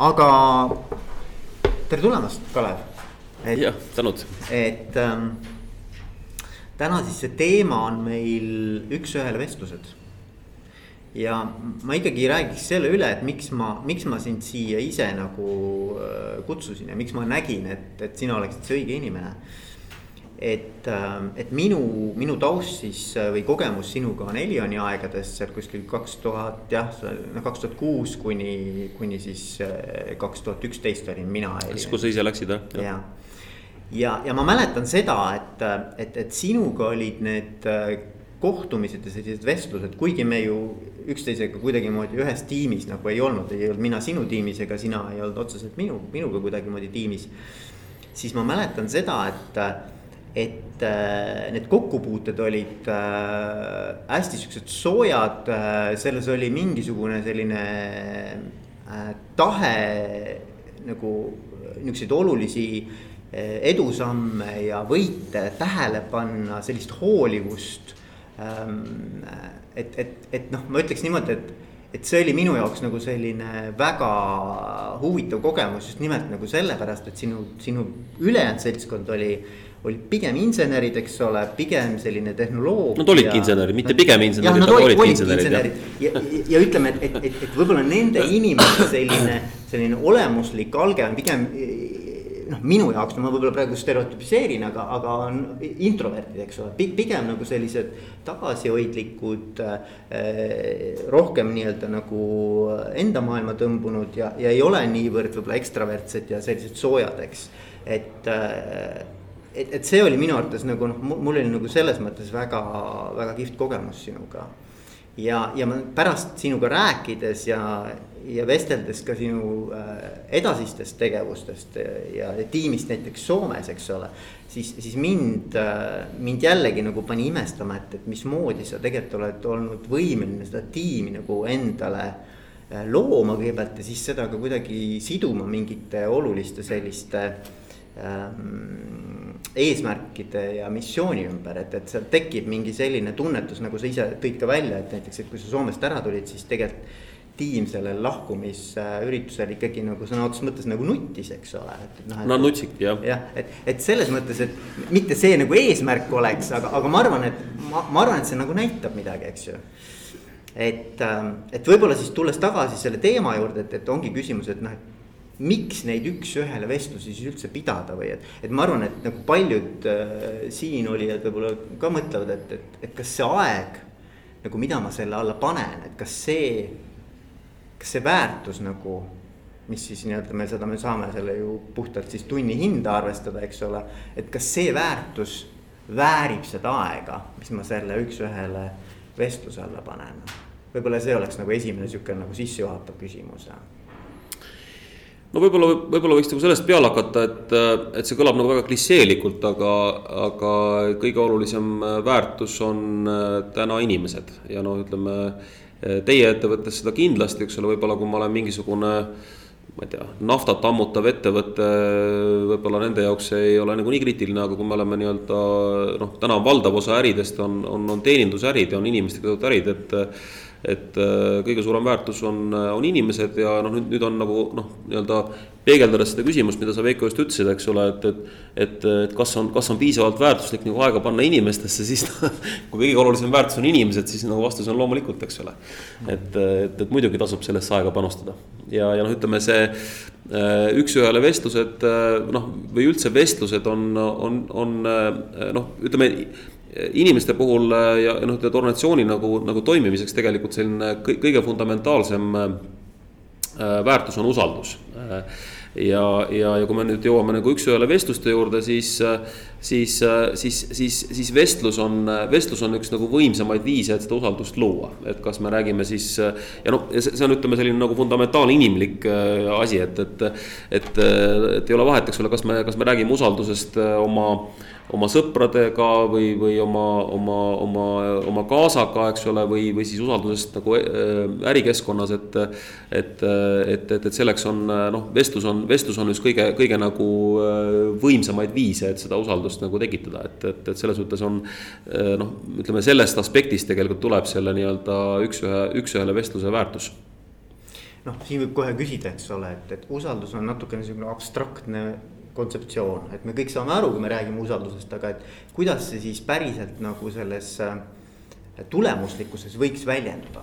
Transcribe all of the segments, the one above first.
aga tere tulemast, Kalev. jah, tänud. et ähm, täna siis see teema on meil üks-ühele vestlused. ja ma ikkagi räägiks selle üle, et miks ma, miks ma sind siia ise nagu äh, kutsusin ja miks ma nägin, et, et sina oleksid see õige inimene et, ähm, et minu, minu taust siis äh, või kogemus sinuga on Elioni aegadest sealt kuskil kaks tuhat jah, no kaks tuhat kuus kuni, kuni siis äh, kaks tuhat üksteist olin mina. siis, kui sa ise läksid jah? ja, ja, ja ma mäletan seda, et, et, et sinuga olid need äh, kohtumised ja sellised vestlused, kuigi me ju üksteisega kuidagimoodi ühes tiimis nagu ei olnud, ei olnud mina sinu tiimis ega sina ei olnud otseselt minu, minuga kuidagimoodi tiimis. siis ma mäletan seda, et et äh, need kokkupuuted olid äh, hästi siuksed soojad äh,, selles oli mingisugune selline tahe nagu niisuguseid olulisi edusamme ja võite tähele panna, sellist hoolivust ähm,. et, et, et noh, ma ütleks niimoodi, et, et see oli minu jaoks nagu selline väga huvitav kogemus just nimelt nagu sellepärast, et sinu, sinu ülejäänud seltskond oli olid pigem insenerid, eks ole, pigem selline tehnoloogia. Nad olidki insenerid, mitte pigem insenerid, aga olidki insenerid, insenerid. ja, ja, ja ütleme, et, et, et, et võib-olla nende inimeste selline, selline olemuslik alge on pigem noh, minu jaoks, no ma võib-olla praegu stereotüpiseerin, aga, aga on introvertid, eks ole, pigem nagu sellised tagasihoidlikud eh,. rohkem nii-öelda nagu enda maailma tõmbunud ja, ja ei ole niivõrd võib-olla ekstravertsed ja sellised soojad, eks, et eh, et, et see oli minu arvates nagu noh, mul oli nagu selles mõttes väga, väga kihvt kogemus sinuga. ja, ja ma pärast sinuga rääkides ja, ja vesteldes ka sinu äh, edasistest tegevustest ja, tiimist näiteks Soomes, eks ole. siis, siis mind äh,, mind jällegi nagu pani imestama, et, et mismoodi sa tegelikult oled olnud võimeline seda tiimi nagu endale äh, looma kõigepealt ja siis seda ka kuidagi siduma mingite oluliste selliste eesmärkide ja missiooni ümber, et, et seal tekib mingi selline tunnetus, nagu sa ise tõid ka välja, et näiteks, et kui sa Soomest ära tulid, siis tegelikult tiim sellel lahkumisüritusel ikkagi nagu sõna otseses mõttes nagu nuttis, eks ole, noh. Nad nutsiti jah. jah, et, et selles mõttes, et mitte see nagu eesmärk oleks, aga, aga ma arvan, et ma, ma arvan, et see nagu näitab midagi, eks ju et, ähm, et võib-olla siis tulles tagasi selle teema juurde, et, et ongi küsimus, et noh, et miks neid üks-ühele vestlusi siis üldse pidada või et, et ma arvan, et nagu paljud äh, siin olijad võib-olla ka mõtlevad, et, et, et kas see aeg nagu, mida ma selle alla panen, et kas see, kas see väärtus nagu mis siis nii-öelda me seda, me saame selle ju puhtalt siis tunni hinda arvestada, eks ole. et kas see väärtus väärib seda aega, mis ma selle üks-ühele vestluse alla panen. võib-olla see oleks nagu esimene sihuke nagu sissejuhatav küsimus no võib-olla, võib-olla võiks nagu sellest peale hakata, et, et see kõlab nagu väga klišeelikult, aga, aga kõige olulisem väärtus on äh, täna inimesed ja noh, ütleme. Teie ettevõttes seda kindlasti, eks ole, võib-olla kui ma olen mingisugune ma ei tea, naftat ammutav ettevõte, võib-olla nende jaoks ei ole nagu nii kriitiline, aga kui me oleme nii-öelda noh, täna valdav osa äridest on, on, on teenindusärid ja on inimestega seotud ärid, et et äh, kõige suurem väärtus on, äh, on inimesed ja noh, nüüd, nüüd on nagu noh, nii-öelda peegeldades seda küsimust, mida sa Veiko just ütlesid, eks ole, et, et. et, et kas on, kas on piisavalt väärtuslik nagu aega panna inimestesse, siis kui kõige olulisem väärtus on inimesed, siis nagu vastus on loomulikult, eks ole. et, et, et muidugi tasub sellesse aega panustada ja, ja noh, ütleme see äh, üks-ühele vestlused noh, või üldse vestlused on, on, on noh, ütleme inimeste puhul äh, ja noh, tead organisatsiooni nagu, nagu toimimiseks tegelikult selline kõige fundamentaalsem äh, väärtus on usaldus. ja, ja, ja kui me nüüd jõuame nagu üks-ühele vestluste juurde, siis, siis, siis, siis, siis vestlus on, vestlus on üks nagu võimsamaid viise, et seda usaldust luua. et kas me räägime siis ja noh, see on, ütleme selline nagu fundamentaalne inimlik äh, asi, et, et, et, et ei ole vahet, eks ole, kas me, kas me räägime usaldusest oma oma sõpradega või, või oma, oma, oma, oma kaasaga, eks ole, või, või siis usaldusest nagu äh, ärikeskkonnas, et. et, et, et, et selleks on noh, vestlus on, vestlus on üks kõige, kõige nagu äh, võimsamaid viise, et seda usaldust nagu tekitada, et, et, et selles mõttes on. Äh, noh, ütleme sellest aspektist tegelikult tuleb selle nii-öelda üks-ühe, üks-ühele vestluse väärtus noh, siin võib kohe küsida, eks ole, et, et usaldus on natukene niisugune abstraktne kontseptsioon, et me kõik saame aru, kui me räägime usaldusest, aga et kuidas see siis päriselt nagu selles äh, tulemuslikkuses võiks väljenduda.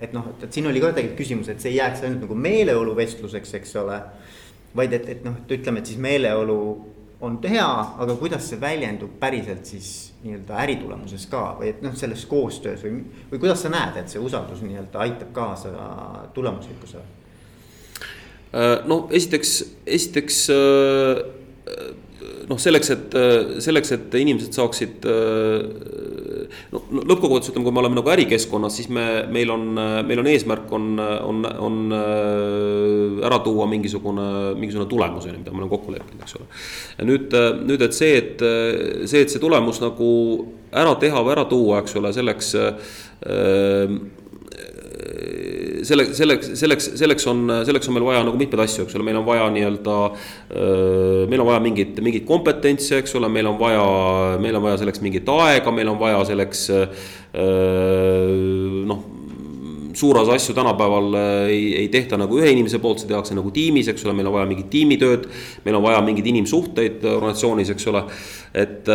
et noh, et siin oli ka tegelikult küsimus, et see ei jääks ainult nagu meeleoluvestluseks, eks ole. vaid et, et noh, et ütleme, et siis meeleolu on hea, aga kuidas see väljendub päriselt siis nii-öelda äritulemuses ka või et noh, selles koostöös või, või kuidas sa näed, et see usaldus nii-öelda aitab kaasa tulemuslikkusele? Äh, no esiteks, esiteks äh, noh, selleks, et, selleks, et inimesed saaksid no lõppkokkuvõttes ütleme, kui me oleme nagu ärikeskkonnas, siis me, meil on, meil on eesmärk on, on, on äh, ära tuua mingisugune, mingisugune tulemus, on ju, mida me oleme kokku leppinud, eks ole. nüüd, nüüd, et see, et see, et see tulemus nagu ära teha või ära tuua, eks ole, selleks äh, selle, selleks, selleks, selleks on, selleks on meil vaja nagu mitmeid asju, eks ole, meil on vaja nii-öelda. meil on vaja mingit, mingit kompetentsi, eks ole, meil on vaja, meil on vaja selleks mingit aega, meil on vaja selleks noh suur osa asju tänapäeval ei, ei tehta nagu ühe inimese poolt, see tehakse nagu tiimis, eks ole, meil on vaja mingit tiimitööd. meil on vaja mingeid inimsuhteid organisatsioonis, eks ole, et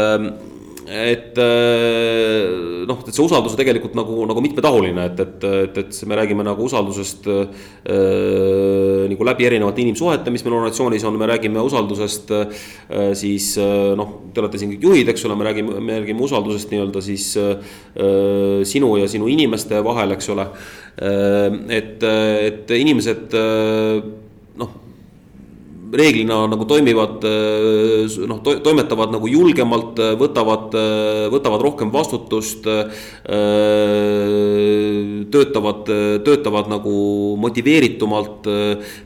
et äh, noh, et see usaldus on tegelikult nagu, nagu mitmetahuline, et, et, et, et me räägime nagu usaldusest äh, nagu läbi erinevate inimsuhete, mis meil organisatsioonis on, me räägime usaldusest äh, siis äh, noh, te olete siin kõik juhid, eks ole, me räägime, me räägime usaldusest nii-öelda siis äh, sinu ja sinu inimeste vahel, eks ole äh,. et, et inimesed noh reeglina nagu toimivad eh, noh to,, toimetavad nagu julgemalt, eh, võtavad, eh, võtavad rohkem vastutust. töötavad, töötavad nagu motiveeritumalt,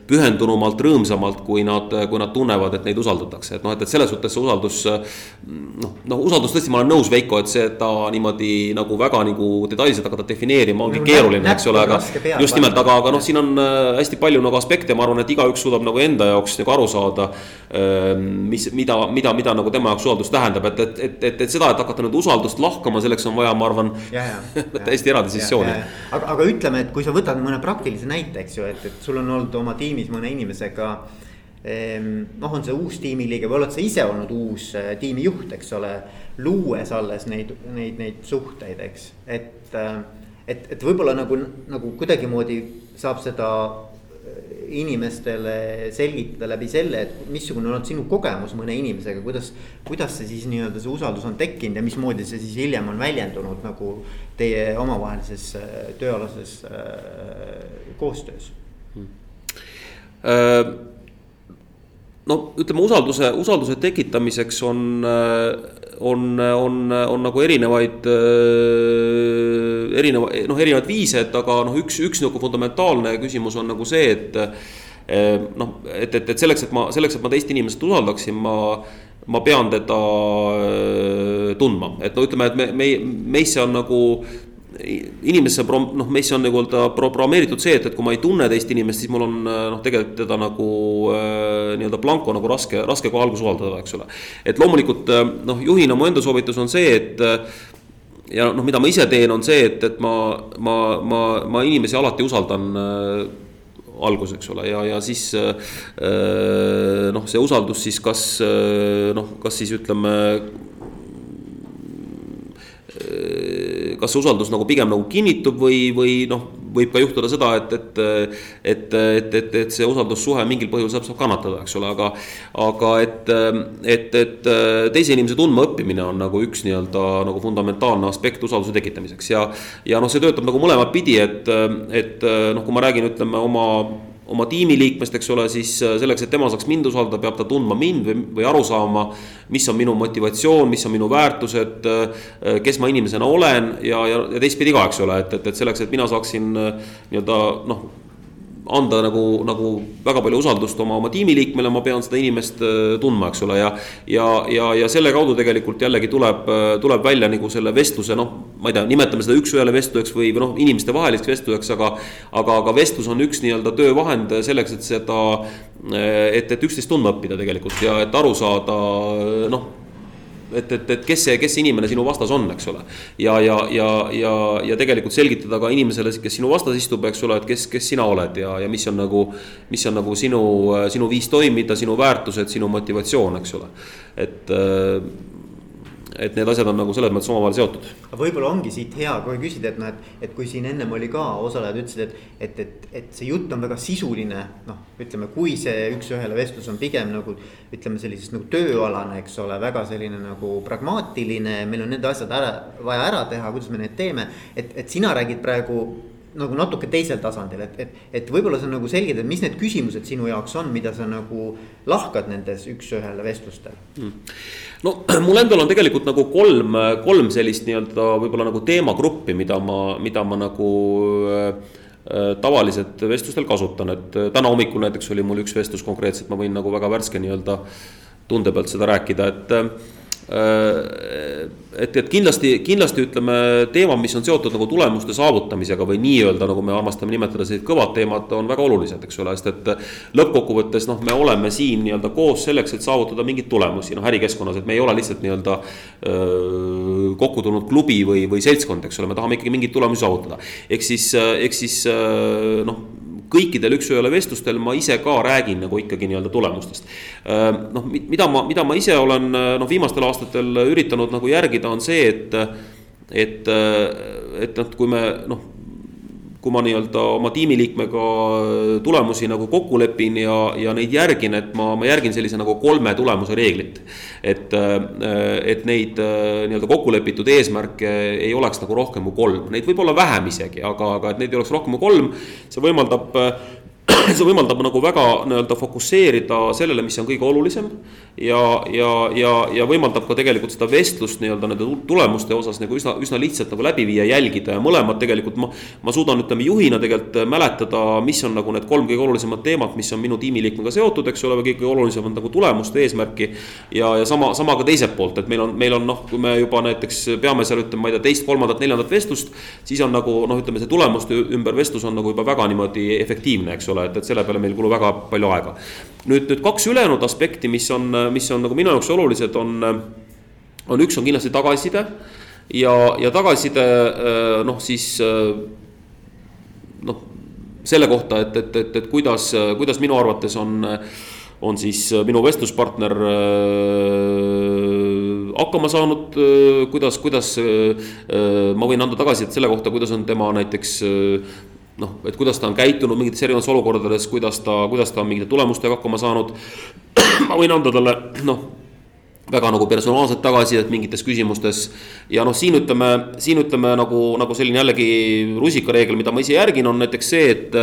pühendunumalt, rõõmsamalt, kui nad, kui nad tunnevad, et neid usaldatakse, et noh, et, et selles suhtes see usaldus. noh, noh usaldus tõesti, ma olen nõus, Veiko, et seda niimoodi nagu väga nagu detailselt hakata defineerima ongi no, keeruline, eks ole, aga just nimelt, aga, aga noh, siin on hästi palju nagu aspekte, ma arvan, et igaüks suudab nagu enda jaoks nagu aru saada. Ähm, mis, mida, mida, mida nagu tema jaoks usaldus tähendab, et, et, et, et, et seda, et hakata nüüd usaldust lahkama, selleks on vaja, ma arvan. täiesti eraldi sessiooni. aga, aga ütleme, et kui sa võtad mõne praktilise näite, eks ju, et, et sul on olnud oma tiimis mõne inimesega ehm, noh, on see uus tiimiliige või oled sa ise olnud uus äh, tiimijuht, eks ole. luues alles neid, neid, neid suhteid, eks, et, äh, et, et võib-olla nagu, nagu kuidagimoodi saab seda inimestele selgitada läbi selle, et missugune on olnud sinu kogemus mõne inimesega, kuidas. kuidas see siis nii-öelda see usaldus on tekkinud ja mismoodi see siis hiljem on väljendunud nagu teie omavahelises tööalases äh, koostöös hmm.? No ütleme, usalduse, usalduse tekitamiseks on, on, on, on nagu erinevaid erineva, noh, erinevaid viise, et aga noh, üks, üks nagu fundamentaalne küsimus on nagu see, et noh, et, et, et selleks, et ma, selleks, et ma teist inimest usaldaksin, ma ma pean teda tundma, et no ütleme, et me, me, meisse on nagu inimesse noh, meisse on nagu-öelda programmeeritud see, et, et kui ma ei tunne teist inimest, siis mul on noh, tegelikult teda nagu äh, nii-öelda blanko nagu raske, raske kohe alguses usaldada, eks ole. et loomulikult noh, juhina mu enda soovitus on see, et ja noh, mida ma ise teen, on see, et, et ma, ma, ma, ma inimesi alati usaldan äh, algus, eks ole, ja, ja siis äh, noh, see usaldus siis kas äh, noh, kas siis ütleme äh,. Kas see usaldus nagu pigem nagu kinnitub või, või noh võib ka juhtuda seda, et, et, et, et, et, et see usaldussuhe mingil põhjusel saab, kannatada, eks ole, aga. aga et, et, et teise inimese tundmaõppimine on nagu üks nii-öelda nagu fundamentaalne aspekt usalduse tekitamiseks ja. ja noh, see töötab nagu mõlemat pidi, et, et noh, kui ma räägin, ütleme oma oma tiimiliikmest, eks ole, siis äh, selleks, et tema saaks mind usaldada, peab ta tundma mind või, või aru saama. mis on minu motivatsioon, mis on minu väärtused, äh, kes ma inimesena olen ja, ja, ja teistpidi ka, eks ole, et, et, et selleks, et mina saaksin äh, nii-öelda noh anda nagu, nagu väga palju usaldust oma, oma tiimiliikmele, ma pean seda inimest äh, tundma, eks ole, ja. ja, ja, ja selle kaudu tegelikult jällegi tuleb, äh, tuleb välja nagu selle vestluse, noh, ma ei tea, nimetame seda üks-ühele vestluseks või, või noh, inimestevaheliseks vestluseks, aga. aga, aga vestlus on üks nii-öelda töövahend selleks, et seda, äh, et, et üksteist tundma õppida tegelikult ja et aru saada, noh et, et, et kes see, kes see inimene sinu vastas on, eks ole. ja, ja, ja, ja, ja tegelikult selgitada ka inimesele, kes sinu vastas istub, eks ole, et kes, kes sina oled ja, ja mis on nagu. mis on nagu sinu, sinu viis toimida, sinu väärtused, sinu motivatsioon, eks ole, et et need asjad on nagu selles mõttes omavahel seotud. võib-olla ongi siit hea kohe küsida, et noh, et, et kui siin ennem oli ka osalejad ütlesid, et, et, et, et see jutt on väga sisuline. noh, ütleme, kui see üks-ühele vestlus on pigem nagu ütleme sellisest nagu tööalane, eks ole, väga selline nagu pragmaatiline, meil on need asjad ära, vaja ära teha, kuidas me need teeme. et, et sina räägid praegu nagu natuke teisel tasandil, et, et, et võib-olla sa nagu selgitad, mis need küsimused sinu jaoks on, mida sa nagu lahkad nendes üks-ühele vestlustel mm.? no mul endal on tegelikult nagu kolm, kolm sellist nii-öelda võib-olla nagu teemagruppi, mida ma, mida ma nagu äh, tavaliselt vestlustel kasutan, et äh, täna hommikul näiteks oli mul üks vestlus konkreetselt, ma võin nagu väga värske nii-öelda tunde pealt seda rääkida, et äh, Äh, et, et kindlasti, kindlasti ütleme, teemad, mis on seotud nagu tulemuste saavutamisega või nii-öelda, nagu me armastame nimetada, sellised kõvad teemad on väga olulised, eks ole, sest et. lõppkokkuvõttes noh, me oleme siin nii-öelda koos selleks, et saavutada mingeid tulemusi, noh ärikeskkonnas, et me ei ole lihtsalt nii-öelda. kokku tulnud klubi või, või seltskond, eks ole, me tahame ikkagi mingeid tulemusi saavutada. ehk siis, ehk siis noh kõikidel üks-ühele vestlustel ma ise ka räägin nagu ikkagi nii-öelda tulemustest. Äh, noh, mida ma, mida ma ise olen noh, viimastel aastatel üritanud nagu järgida, on see, et, et, et noh, kui me noh kui ma nii-öelda oma tiimiliikmega tulemusi nagu kokku lepin ja, ja neid järgin, et ma, ma järgin sellise nagu kolme tulemuse reeglit. et, et neid nii-öelda kokku lepitud eesmärke ei oleks nagu rohkem kui kolm, neid võib olla vähem isegi, aga, aga et neid ei oleks rohkem kui kolm. see võimaldab see võimaldab nagu väga nii-öelda fokusseerida sellele, mis on kõige olulisem. ja, ja, ja, ja võimaldab ka tegelikult seda vestlust nii-öelda nende tulemuste osas nagu üsna, üsna lihtsalt nagu läbi viia, jälgida ja mõlemad tegelikult ma. ma suudan, ütleme juhina tegelikult mäletada, mis on nagu need kolm kõige olulisemat teemat, mis on minu tiimiliikmega seotud, eks ole, või kõige olulisemad nagu tulemuste eesmärki. ja, ja sama, sama ka teiselt poolt, et meil on, meil on noh, kui me juba näiteks peame seal ütleme, ma ei tea, teist, kolmandat, neljandat vestlust. siis on nagu noh, ütleme see tulemuste ümber vestlus on nagu juba väga niimoodi efektiivne, eks ole, et, et selle peale meil kulub väga palju aega. nüüd, nüüd kaks ülejäänud aspekti, mis on, mis on nagu minu jaoks olulised, on, on üks on kindlasti tagasiside. ja, ja tagasiside noh, siis noh, selle kohta, et, et, et, et kuidas, kuidas minu arvates on on siis minu vestluspartner hakkama saanud, kuidas, kuidas ma võin anda tagasisidet selle kohta, kuidas on tema näiteks noh, et kuidas ta on käitunud mingites erinevates olukordades, kuidas ta, kuidas ta on mingite tulemustega hakkama saanud. ma võin anda talle noh, väga nagu personaalset tagasisidet mingites küsimustes. ja noh, siin ütleme, siin ütleme nagu, nagu selline jällegi rusikareegel, mida ma ise järgin, on näiteks see, et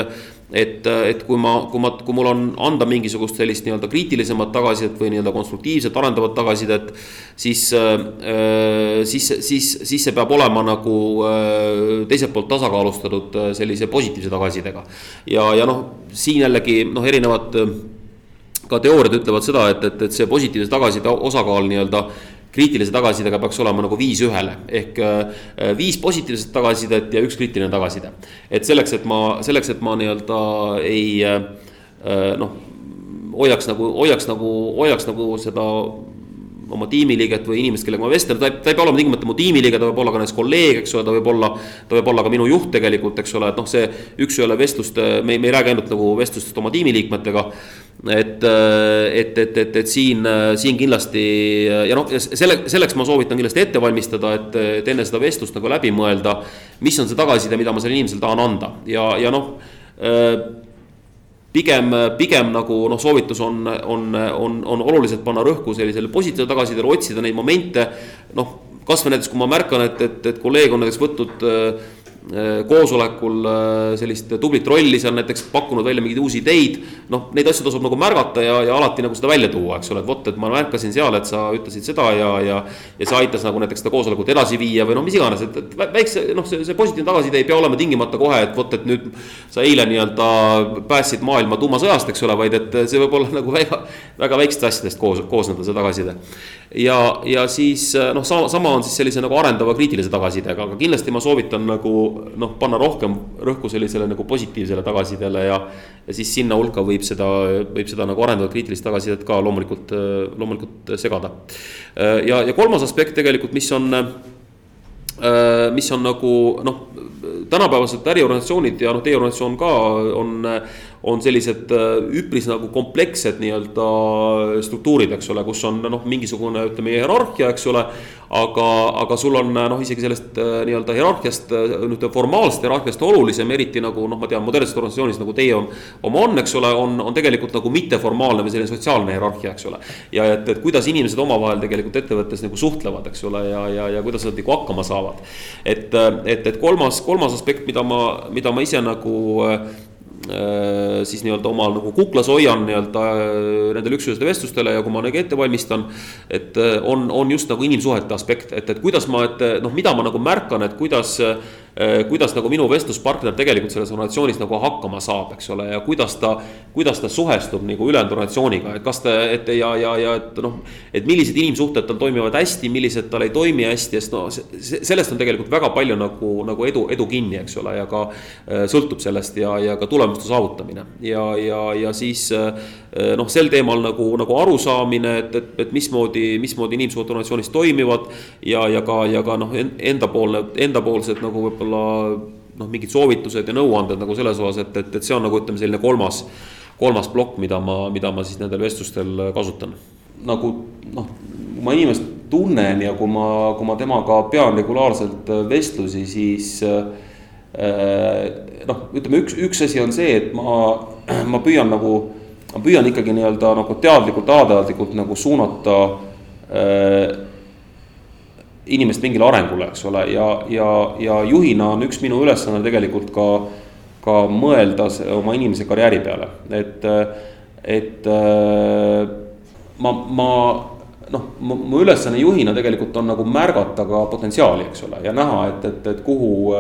et, et kui ma, kui ma, kui mul on anda mingisugust sellist nii-öelda kriitilisemat tagasisidet või nii-öelda konstruktiivset arendavat tagasisidet. siis äh,, siis, siis, siis see peab olema nagu äh, teiselt poolt tasakaalustatud äh, sellise positiivse tagasisidega. ja, ja noh, siin jällegi noh, erinevad ka teooriad ütlevad seda, et, et, et see positiivse tagasiside osakaal nii-öelda kriitilise tagasisidega peaks olema nagu viis ühele ehk äh, viis positiivset tagasisidet ja üks kriitiline tagasiside. et selleks, et ma, selleks, et ma nii-öelda ei äh, noh, hoiaks nagu, hoiaks nagu, hoiaks nagu seda oma tiimiliiget või inimest, kellega ma vestlen, ta ei, ta ei pea olema tingimata mu tiimiliige, ta võib olla ka näiteks kolleeg, eks ole, ta võib olla. ta võib olla ka minu juht tegelikult, eks ole, et noh, see üks-ühele vestluste, me, me ei räägi ainult nagu vestlustest oma tiimiliikmetega et, et, et, et, et siin, siin kindlasti ja noh, selle, selleks ma soovitan kindlasti ette valmistada, et, et enne seda vestlust nagu läbi mõelda. mis on see tagasiside, mida ma sellele inimesele tahan anda ja, ja noh pigem, pigem nagu noh, soovitus on, on, on, on oluliselt panna rõhku sellisele positiivsele tagasisidele, otsida neid momente. noh, kasvõi näiteks, kui ma märkan, et, et, et kolleeg on näiteks võtnud koosolekul äh, sellist tublit rolli seal näiteks pakkunud välja mingeid uusi ideid. noh, neid asju tasub nagu märgata ja, ja alati nagu seda välja tuua, eks ole, et vot, et ma märkasin seal, et sa ütlesid seda ja, ja. ja see aitas nagu näiteks seda koosolekut edasi viia või noh, mis iganes, et, et väikse noh, see, see positiivne tagasiside ei pea olema tingimata kohe, et vot, et nüüd. sa eile nii-öelda päästsid maailma tuumasõjast, eks ole, vaid et see võib olla nagu väga, väga väikestest asjadest koos, koosneda, see tagasiside ja, ja siis äh, noh, sama, sama on siis sellise nagu arendava kriitilise tagasisidega, aga kindlasti ma soovitan nagu noh, panna rohkem rõhku sellisele nagu positiivsele tagasisidele ja. ja siis sinna hulka võib seda, võib seda nagu arendatud kriitilist tagasisidet ka loomulikult, loomulikult segada. ja, ja kolmas aspekt tegelikult, mis on, mis on nagu noh, tänapäevased äriorganisatsioonid ja noh, teie organisatsioon ka on on sellised äh, üpris nagu komplekssed nii-öelda struktuurid, eks ole, kus on noh, mingisugune ütleme hierarhia, eks ole. aga, aga sul on noh, isegi sellest äh, nii-öelda hierarhiast, äh, nüüd formaalsest hierarhiast olulisem, eriti nagu noh, ma tean, modernses organisatsioonis nagu teie on, oma on, eks ole, on, on tegelikult nagu mitteformaalne või selline sotsiaalne hierarhia, eks ole. ja et, et kuidas inimesed omavahel tegelikult ettevõttes nagu suhtlevad, eks ole, ja, ja, ja kuidas nad nagu hakkama saavad. et, et, et kolmas, kolmas aspekt, mida ma, mida ma ise nagu Äh, siis nii-öelda omal nagu kuklas hoian nii-öelda äh, nendele üksuseste vestlustele ja kui ma nagu ette valmistan. et äh, on, on just nagu inimsuhete aspekt, et, et kuidas ma, et noh, mida ma nagu märkan, et kuidas Äh, kuidas nagu minu vestluspartner tegelikult selles organisatsioonis nagu hakkama saab, eks ole, ja kuidas ta, kuidas ta suhestub nagu ülejäänud organisatsiooniga, et kas ta, et ja, ja, ja et noh. et millised inimsuhted tal toimivad hästi, millised tal ei toimi hästi, sest no sellest on tegelikult väga palju nagu, nagu edu, edu kinni, eks ole, ja ka äh, sõltub sellest ja, ja ka tulemuste saavutamine ja, ja, ja siis äh, noh, sel teemal nagu, nagu arusaamine, et, et, et mismoodi, mismoodi inimsuhted organisatsioonis toimivad ja, ja ka, ja ka noh, endapoolne, endapoolsed nagu võib-olla võib-olla noh, mingid soovitused ja nõuanded nagu selles osas, et, et, et see on nagu ütleme, selline kolmas, kolmas plokk, mida ma, mida ma siis nendel vestlustel kasutan. nagu noh, kui ma inimest tunnen ja kui ma, kui ma temaga pean regulaarselt vestlusi, siis äh, noh, ütleme üks, üks asi on see, et ma, ma püüan nagu, ma püüan ikkagi nii-öelda nagu teadlikult, alateadlikult nagu suunata äh, inimest mingile arengule, eks ole, ja, ja, ja juhina on üks minu ülesanne tegelikult ka, ka mõelda oma inimese karjääri peale, et, et ma, ma noh, mu ülesanne juhina tegelikult on nagu märgata ka potentsiaali, eks ole, ja näha, et, et, et kuhu,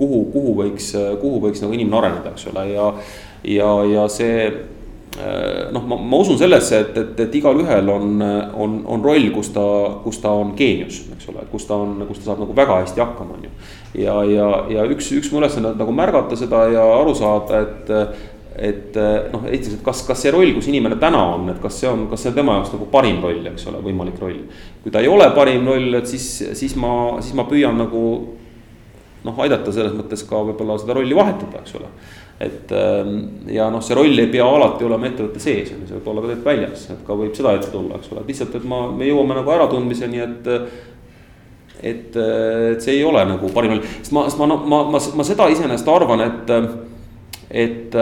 kuhu, kuhu võiks, kuhu võiks nagu inimene areneda, eks ole, ja, ja, ja see Äh, noh, ma, ma usun sellesse, et, et, et igalühel on, on, on roll, kus ta, kus ta on geenius, eks ole, kus ta on, kus ta saab nagu väga hästi hakkama, on ju. ja, ja, ja üks, üks mu ülesanne on nagu märgata seda ja aru saada, et et noh, esiteks, et kas, kas see roll, kus inimene täna on, et kas see on, kas see on tema jaoks nagu parim roll, eks ole, võimalik roll. kui ta ei ole parim roll, et siis, siis ma, siis ma püüan nagu noh, aidata selles mõttes ka võib-olla seda rolli vahetada, eks ole et ähm, ja noh, see roll ei pea alati olema ettevõtte sees, on ju, see võib olla ka tegelikult väljas, et ka võib seda ette tulla, eks ole, et lihtsalt, et ma, me jõuame nagu äratundmiseni, et. et, et see ei ole nagu parim roll, sest ma, sest ma, ma, ma, ma seda iseenesest arvan, et, et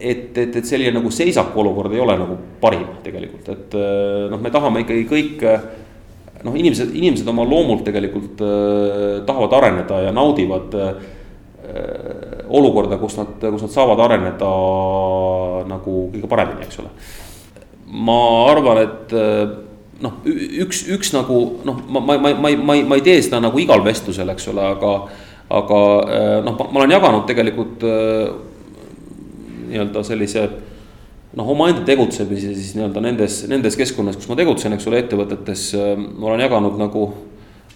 et, et, et selline nagu seisaku olukord ei ole nagu parim tegelikult, et noh, me tahame ikkagi kõik noh, inimesed, inimesed oma loomult tegelikult äh, tahavad areneda ja naudivad äh, olukorda, kus nad, kus nad saavad areneda nagu kõige paremini, eks ole. ma arvan, et noh, üks, üks nagu noh, ma, ma, ma, ma, ma ei, ma ei tee seda nagu igal vestlusel, eks ole, aga, aga noh, ma olen jaganud tegelikult nii-öelda sellise noh, omaenda tegutsemise siis nii-öelda nendes, nendes keskkonnas, kus ma tegutsen, eks ole, ettevõtetes, ma olen jaganud nagu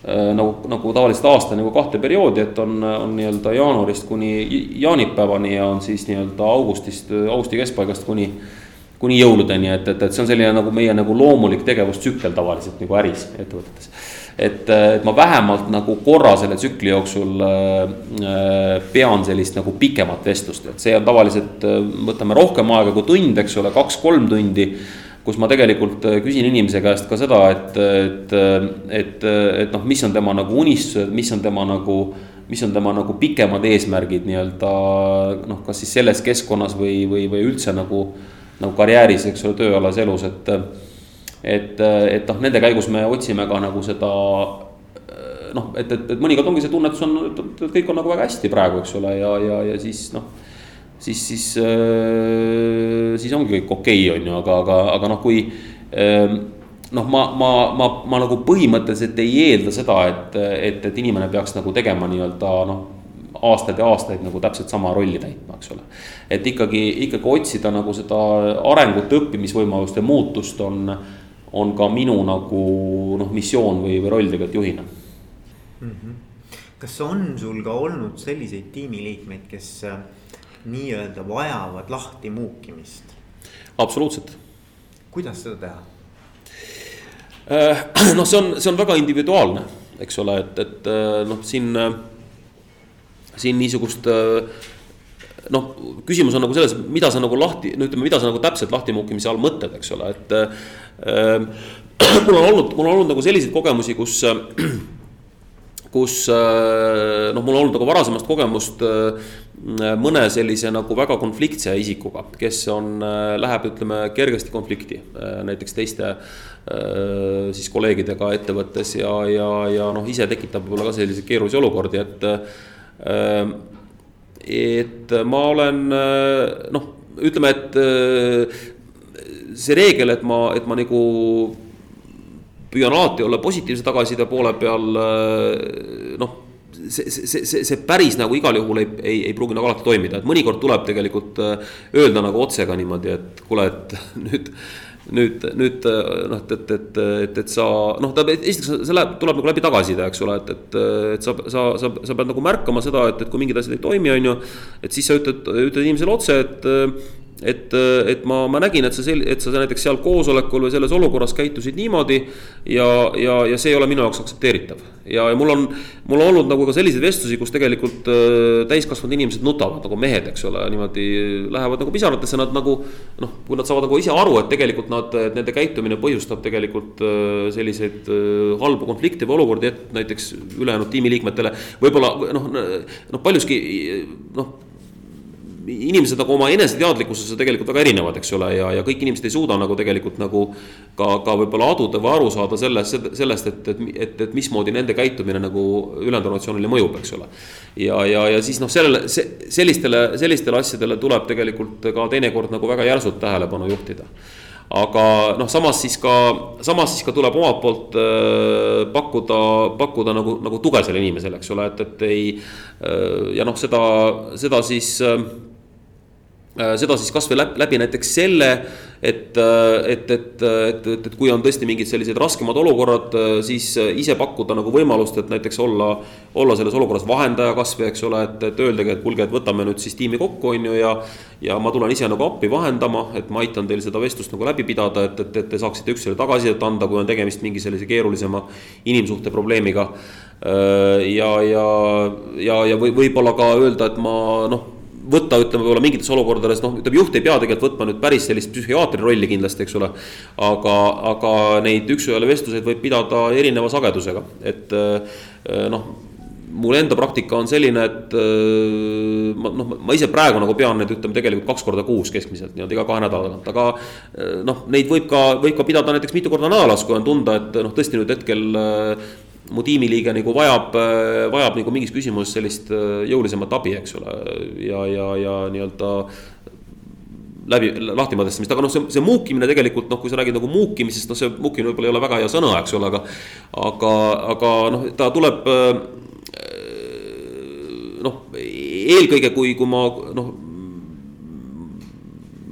nagu, nagu tavaliselt aasta nagu kahte perioodi, et on, on nii-öelda jaanuarist kuni jaanipäevani ja on siis nii-öelda augustist, augusti keskpaigast kuni. kuni jõuludeni, et, et, et see on selline nagu meie nagu loomulik tegevustsükkel tavaliselt nagu äris, ettevõtetes. et, et ma vähemalt nagu korra selle tsükli jooksul äh, pean sellist nagu pikemat vestlust, et see on tavaliselt, võtame rohkem aega kui tund, eks ole, kaks-kolm tundi kus ma tegelikult äh, küsin inimese käest ka seda, et, et, et, et noh, mis on tema nagu unistused, mis on tema nagu, mis on tema nagu pikemad eesmärgid nii-öelda noh, kas siis selles keskkonnas või, või, või üldse nagu, nagu karjääris, eks ole, tööalases elus, et. et, et noh, nende käigus me otsime ka nagu seda noh, et, et, et mõnikord ongi see tunnetus on, et kõik on nagu väga hästi praegu, eks ole, ja, ja, ja siis noh siis, siis, äh, siis ongi kõik okei okay,, on ju, aga, aga, aga noh, kui ähm, noh, ma, ma, ma, ma nagu põhimõtteliselt ei eelda seda, et, et, et inimene peaks nagu tegema nii-öelda noh aastaid ja aastaid nagu täpselt sama rolli täitma, eks ole. et ikkagi, ikkagi otsida nagu seda arengut, õppimisvõimalust ja muutust on, on ka minu nagu noh, missioon või, või roll tegelikult juhina mm. -hmm. kas on sul ka olnud selliseid tiimiliikmeid, kes nii-öelda vajavad lahtimuukimist. absoluutselt. kuidas seda teha? Äh, noh, see on, see on väga individuaalne, eks ole, et, et äh, noh, siin, siin niisugust noh, küsimus on nagu selles, mida sa nagu lahti, no ütleme, mida sa nagu täpselt lahtimuukimise all mõtled, eks ole, et äh,. mul on olnud, mul on olnud nagu selliseid kogemusi, kus äh, kus äh, noh, mul on olnud nagu varasemast kogemust äh, mõne sellise nagu väga konfliktse isikuga, kes on, äh, läheb, ütleme kergesti konflikti näiteks teiste siis kolleegidega ettevõttes ja, ja, ja noh, ise tekitab võib-olla ka selliseid keerulisi olukordi, et. et ma olen noh, ütleme, et see reegel, et ma, et ma nagu püüan alati olla positiivse tagasiside poole peal, äh, noh see, see, see, see päris nagu igal juhul ei, ei, ei pruugi nagu alati toimida, et mõnikord tuleb tegelikult äh, öelda nagu otse ka niimoodi, et kuule, et nüüd. nüüd, nüüd äh, noh, et, et, et, et, et sa noh, ta esiteks see läheb, tuleb nagu läbi tagasiside, eks ole, et, et, et sa, sa, sa, sa pead nagu märkama seda, et, et kui mingid asjad ei toimi, on ju. et siis sa ütled, ütled inimesele otse, et et, et ma, ma nägin, et sa sel-, et sa näiteks seal koosolekul või selles olukorras käitusid niimoodi. ja, ja, ja see ei ole minu jaoks aktsepteeritav. ja, ja mul on, mul on olnud nagu ka selliseid vestlusi, kus tegelikult äh, täiskasvanud inimesed nutavad nagu mehed, eks ole, niimoodi lähevad nagu pisaratesse, nad nagu. noh, kui nad saavad nagu ise aru, et tegelikult nad, et nende käitumine põhjustab tegelikult äh, selliseid äh, halbu konflikte või olukordi, et näiteks ülejäänud tiimiliikmetele võib-olla noh, noh paljuski noh inimesed nagu oma eneseteadlikkuses on tegelikult väga erinevad, eks ole, ja, ja kõik inimesed ei suuda nagu tegelikult nagu ka, ka võib-olla aduda või aru saada sellest, sellest, et, et, et, et mismoodi nende käitumine nagu ülejäänud organisatsioonile mõjub, eks ole. ja, ja, ja siis noh, sellele, sellistele, sellistele asjadele tuleb tegelikult ka teinekord nagu väga järsult tähelepanu juhtida aga noh, samas siis ka, samas siis ka tuleb omalt poolt äh, pakkuda, pakkuda nagu, nagu tuge sellele inimesele, eks ole, et, et ei äh,. ja noh, seda, seda siis äh, seda siis kasvõi läbi, läbi näiteks selle, et, äh, et, et, et, et, et kui on tõesti mingid sellised raskemad olukorrad, äh, siis ise pakkuda nagu võimalust, et näiteks olla, olla selles olukorras vahendaja kasvõi, eks ole, et, et öeldagi, et kuulge, et võtame nüüd siis tiimi kokku, on ju, ja. ja ma tulen ise nagu appi vahendama, et ma aitan teil seda vestlust nagu läbi pidada, et, et, et te saaksite üksteisele tagasisidet anda, kui on tegemist mingi sellise keerulisema inimsuhte probleemiga. ja, ja, ja, ja või võib-olla ka öelda, et ma noh võtta, ütleme võib-olla mingites olukordades, noh, ütleme juht ei pea tegelikult võtma nüüd päris sellist psühhiaatri rolli kindlasti, eks ole. aga, aga neid üks-ühele vestluseid võib pidada erineva sagedusega, et eh, noh mul enda praktika on selline, et eh, ma noh, ma ise praegu nagu pean neid ütleme tegelikult kaks korda kuus keskmiselt nii-öelda iga kahe nädala tagant, aga. Eh, noh, neid võib ka, võib ka pidada näiteks mitu korda nädalas, kui on tunda, et noh, tõesti nüüd hetkel mu tiimiliige nagu vajab, äh, vajab nagu mingis küsimuses sellist äh, jõulisemat abi, eks ole, ja, ja, ja nii-öelda läbi, lahti mõtestamist, aga noh, see, see muukimine tegelikult noh, kui sa räägid nagu muukimisest, noh, see muukimine võib-olla ei ole väga hea sõna, eks ole, aga. aga, aga noh, ta tuleb äh, noh, eelkõige kui, kui ma noh